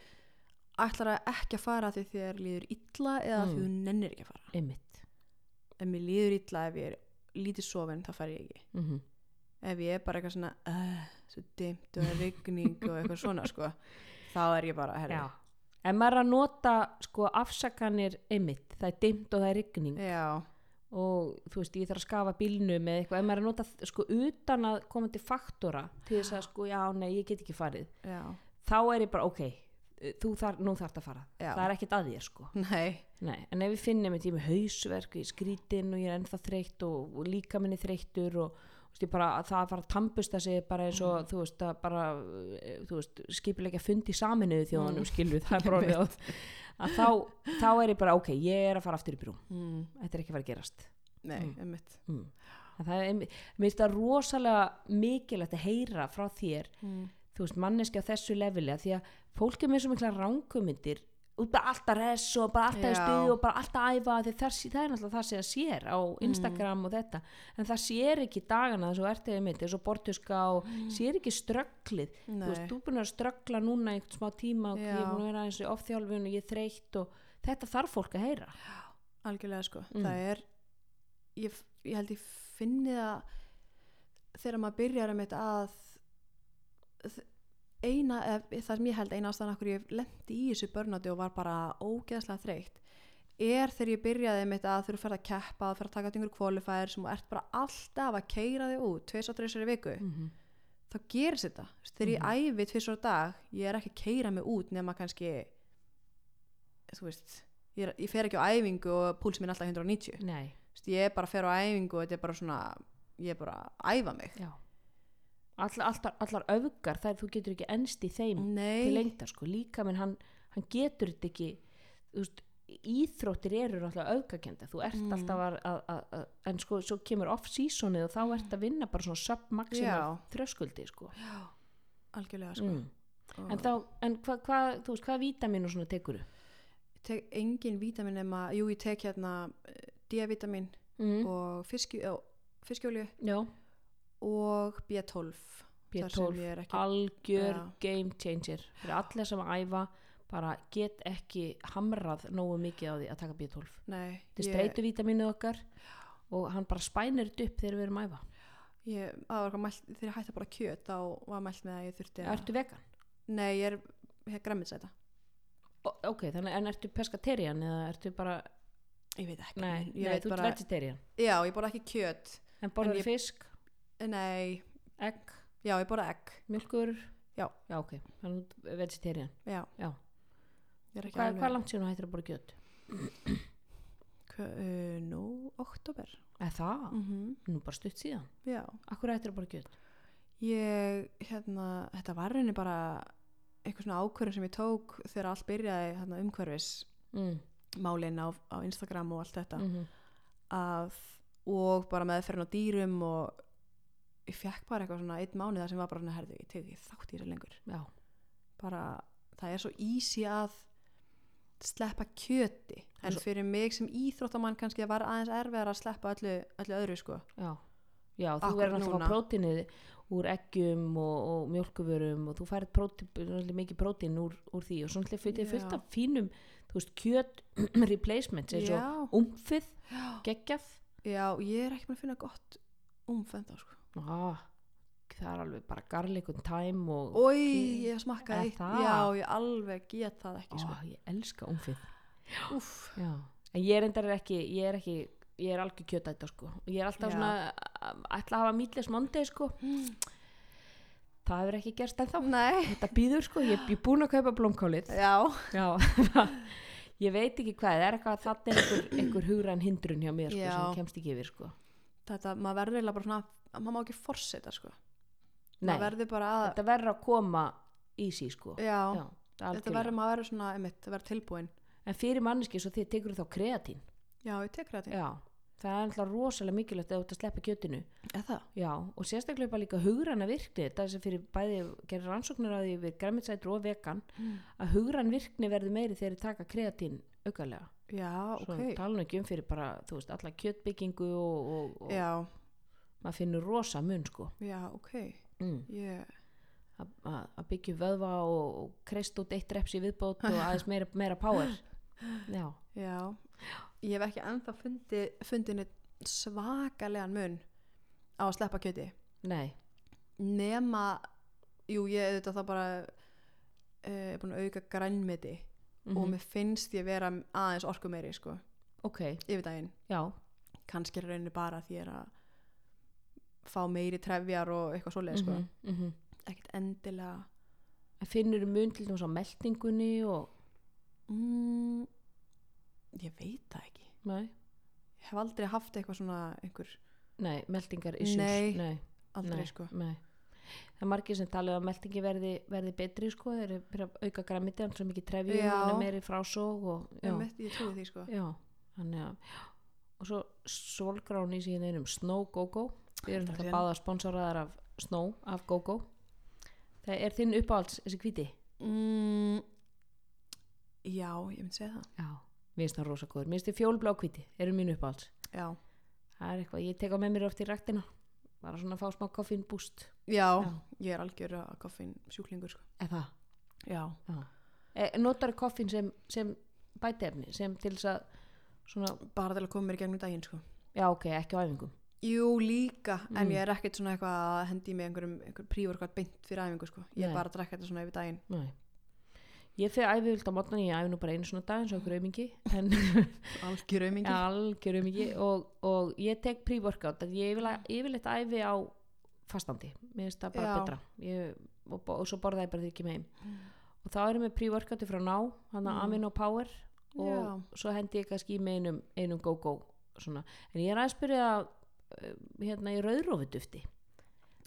ætlar að ekki að fara því þér líður illa eða því þú nennir ekki að fara? Einmitt. Ef mér líður illa ef ég er lítið sofin þá fær ég ekki. Mm ef ég er bara eitthvað svona uh, svo dimmt og það rigning og eitthvað svona (laughs) sko, þá er ég bara herri, Já. En maður að nota sko afsakanir einmitt, það er dimmt og það er rigning. Já, og þú veist, ég þarf að skafa bílnum eða eitthvað, en maður að nota sko utan að koma til faktora til þess að sko, já, nei, ég get ekki farið. Já, þá er ég bara, ok, þú þar, nú þarf að fara. Já. það er ekkert að þér sko. Nei. Nei, en ef við finnum ég með hausverk ég er skrítin og ég er ennþá þreytt og, og líka minni þreyttur og ég bara, það að fara að tampusta sig bara eins og, þú veist, að bara eh, þú veist, skipilega fundi saminuðu þjóðanum mm. skilur, það er bara orðið að, þá, þá er ég bara, ok, ég er að fara aftur í brú. Mm, þetta er ekki að fara að gerast. Nei, einmitt. Mm. Það er, mér finnst það rosalega mikilvægt að heyra frá þér mm. þú veist, manneski á þessu leveli að því að fólk er með svo mikla ránkumindir út bara alltaf res og bara alltaf í Já. stuði og bara alltaf æfa það, það er náttúrulega það sem það sér á Instagram og þetta, en það sér ekki dagana þess að þú ert eða mitt, og bortuska og sér ekki strögglið. Þú veist, þú búin að ströggla núna einhvern smá tíma og ég er búin að vera eins og ofþjálfun og ég er þreytt og þetta þarf fólk að heyra. Algjörlega sko, Mm. það er ég, ég held ég finni það þegar maður byrjar um þetta að eina, það sem ég held eina ástæðan okkur ég lendi í þessu börnáti og var bara ógeðslega þreytt er þegar ég byrjaði með þetta að þú fyrir að keppa þú fyrir að taka út einhver kvalifæðir sem ert bara alltaf að keira þig út tveis og þreisar í viku. Mm þá gerist þetta. Þú veist, þegar ég æfi tvisar á dag ég er ekki að keira mig út nema kannski þú veist ég, er, ég fer ekki á æfingu og púls minn alltaf 190 Nei, ég er bara að fer á æfingu og þetta er bara svona ég er bara að æfa mig. Já Allar, allar, allar öfgar, þær þú getur ekki ennst í þeim til nei, lengdar sko, líka menn hann, hann getur þetta ekki veist, íþróttir eru náttúrulega öfgakenda, þú ert Mm. alltaf að, að, að, en sko, svo kemur off-seasonið og þá ert að vinna bara svona sub-maximal Já. þröskuldi sko algjörlega sko mm. og En, þá, en hvað, hva, þú veist, hvað vítamin og svona tekur þú? tek engin vítamin nema, jú ég tek hérna eh, D-vitamin Mm. og fiskjólju Já, og B12 þar sem B12, ég er ekki algjör Já. game changer fyrir allir sem æfa bara get ekki hamrað nógu mikið á því að taka B12 nei, þetta er streitu vítaminu okkar og hann bara spænir þetta upp þegar við erum að æfa. Ég, mælt, þegar ég hætti að bara kjöt þá var mælt með að ég þurfti að Ertu vegan? nei, ég er, er græmitsæta O- Ok, þannig en ertu pescatarian eða ertu bara, ég veit ekki, nei, nei veit þú ert bara vegetarian. Já, ég borða ekki kjöt. En borðar fisk, nei, egg, já, ég borða egg. Mjölkur Já. Já, ok, þannig þú ert vegetarian? Já, Já. er ekki Hvað, langt síðan þú hættir að borða? Hva, uh, nú, oktober Eða það? mm Nú bara stutt síðan. Já, Akkur hættir að borða kjöt? ég, hérna þetta var reyni bara eitthvað svona ákvörðin sem ég tók þegar allt byrjaði hérna, umhverfis Mm. málin á, á Instagram og allt þetta. Mm að, og bara meðferðin á dýrum og ég fekk bara eitthvað svona einn mánuð þar sem var bara svona herðu, ég teki þátt í þessu lengur. Já, bara, það er svo easy að sleppa kjöti en fyrir mig sem íþróttamann kannski það var aðeins erfiðar að sleppa öllu, öllu öðru sko. Já. Já, þú verður náttúrulega prótínið úr eggjum og, og mjölkuvörum og þú færið prótín, mikið prótín úr, úr því og svona fullt, af fínum þú veist, kjöt (clears throat) replacements eins og umfið, já, geggjað. Já, ég er ekki búin að finna gott umfenda sko ah, það er alveg bara garlic and thyme og Ói, ég smakkaði Er eitt. það? Já, ég alveg get það ekki sko. Ó, ég elska umfið en ég er endar ekki ég er ekki, ég er algjör kjötæta sko. Ég er alltaf Já. svona að- ætla að hafa mítlis mondi sko. Það hefur ekki gerst ennþá. Nei. Þetta býður sko, ég er búin að kaupa blómkálið. Já, Já, (laughs) ég veit ekki hvað, það er eitthvað þannig er einhver, einhver hugræn hindrun hjá mér sko, Já. sem kemst ekki yfir sko. þetta, maður verður eiginlega bara svona maður má ekki forseta sko Nei, verður að þetta verður að koma í sí sko. Já, Já, þetta algjörlega. verður maður verður svona einmitt, það verður tilbúin En fyrir manneski svo þið tekur þá kreatín. Já, ég tek þetta Já, það er alltaf rosalega mikilvægt að þú ert að sleppa kjötinu. Það? Já, og sérstaklega bara líka hugræna virkni, þetta sem fyrir bæði gerir rannsóknir að því við græmitsætur og vegan, að hugræn virkni verður meiri þegar þið taka kreatín aukalega. Já, Svo ok tala nú ekki um fyrir bara, þú veist, alla kjötbyggingu og, og, og Já, maður finnur rosa mun sko. já, ok. Mm. Ég, Að- byggja vöðva og, og kreist út eitt reps í viðbót og aðeins (laughs) meira, meira power. Já, já. Ég hef ekki ennþá fundi, fundið svakalegan mun á að sleppa kjöti. Nei, nema jú, ég auðvitað það bara er búin að auka grænmeti. Og mhm, mér finnst ég vera aðeins orku meiri sko, ok, yfir daginn. Já, kannski er rauninni bara því að fá meiri trefjar og eitthvað svoleið sko. mhm, mhm. ekkert endilega. En finnur mun til dæmis á meldingunni og, mm, ég veit það ekki. Nei, ég hef aldrei haft eitthvað svona einhver nei, meldingar issues, Nei. nei, aldrei sko. nei. Það er margir sem talið að meldingi verði, verði betri sko, þeir eru byrja að auka græmiti hann svo mikið trefjum, meiri frásóg og, Einmitt, ég trúi því sko. Já, þannig að og svo solgrán í síðan einum Snow Go-Go við erum Þetta er- báða sponsoraðar af Snow, af Go-Go. Það er þinn uppáhalds þessi hvíti. Mm, já, ég myndi segja það. Já, mér finnst það rosa góður. Mér finnst þið fjólblá hvíti, eru mín uppáhalds. Já, það er eitthvað, ég tek á með mér oft í ræktina. Bara svona að fá smá koffín búst já, Já. ég er algjör að koffin sjúklingur sko. Eða það? Já, Já. E, notar koffín sem, sem bætefni, sem til þess að svona, bara til að koma mér í gegnum daginn sko. Já ok, ekki á æfingum Jú, líka, en Mm. ég er ekkert svona eitthvað að hendi mig einhverjum, einhver prívorkvært beint fyrir æfingu sko. Ég er bara að drekka þetta svona yfir daginn. Nei. ég fyrir æfivild á mótnan ég æfi nú bara einu svona dag eins og okkur aumingi en (laughs) Algjör aumingi. algjör aumingi og, og ég tek að ég yfirlega- yfirleitt æfi á fastandi, mér finnst það bara Já. betra ég, og, og svo borða ég bara því ekki með heim og þá erum við pre-workouti frá ná hann að Mm. Amino Power og Já. svo hendi ég kannski með einum, einum go-go en ég er aðeins byrjað að uh, hérna í rauðrófudufti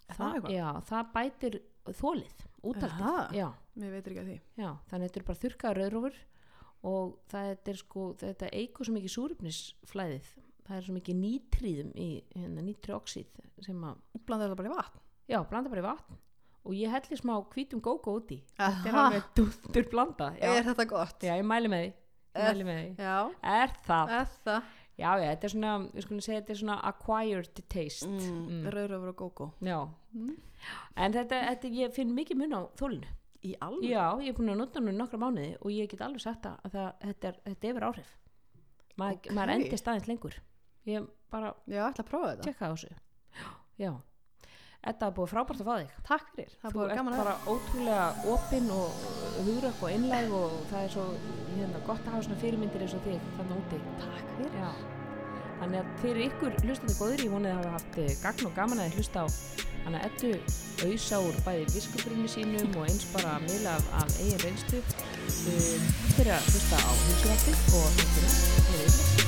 það eitthvað? já, það bætir þólið, útaldið Mér veitir ekki að því. já, þannig að þetta er bara þurrkaða rauðrófur og það er sko þetta eigur svo mikið súrefnisflæðið. Það er svo mikið nýtriðum í hérna, nýtrioxíð sem að Blandar þetta bara í vatn. já, blanda bara í vatn. Og ég helli smá hvítum gógó úti þetta er alveg dúttur blanda já, Er þetta gott? já ég mæli með því. Mæli með því. Er það, er það? Já já, þetta er svona við skulum segja þetta er svona acquired taste Mm, Mm. Rauðröfur og gógó. já, Mm. en þetta, þetta ég finn mikið mun á þólinu Í alveg? já, ég er búin að nota nú í nokkra mánuði og ég get alveg sagt að það, þetta, er, þetta hefur áhrif Ma, Ok. maður endist aðeins lengur ég bara Já, ætla að prófa þetta. tjekka á þessu já, þetta er búið frábært að fá þig Takk fyrir. Það er þú búið ert gaman að bara ótrúlega opinn og hugrökk og einlæg og það er svo hérna, gott að hafa svona fyrirmyndir eins og þig þannig úti Takk fyrir. já. þannig að fyrir ykkur hlustandi góður ég vonið að hafa haft eh, gagn og gaman að hlusta á hana ettu auðsa úr bæði viskubrunni sínum og eins bara miðla af, af eigin reynstu um, fyrir að hlusta á hilsurætti og þáttina.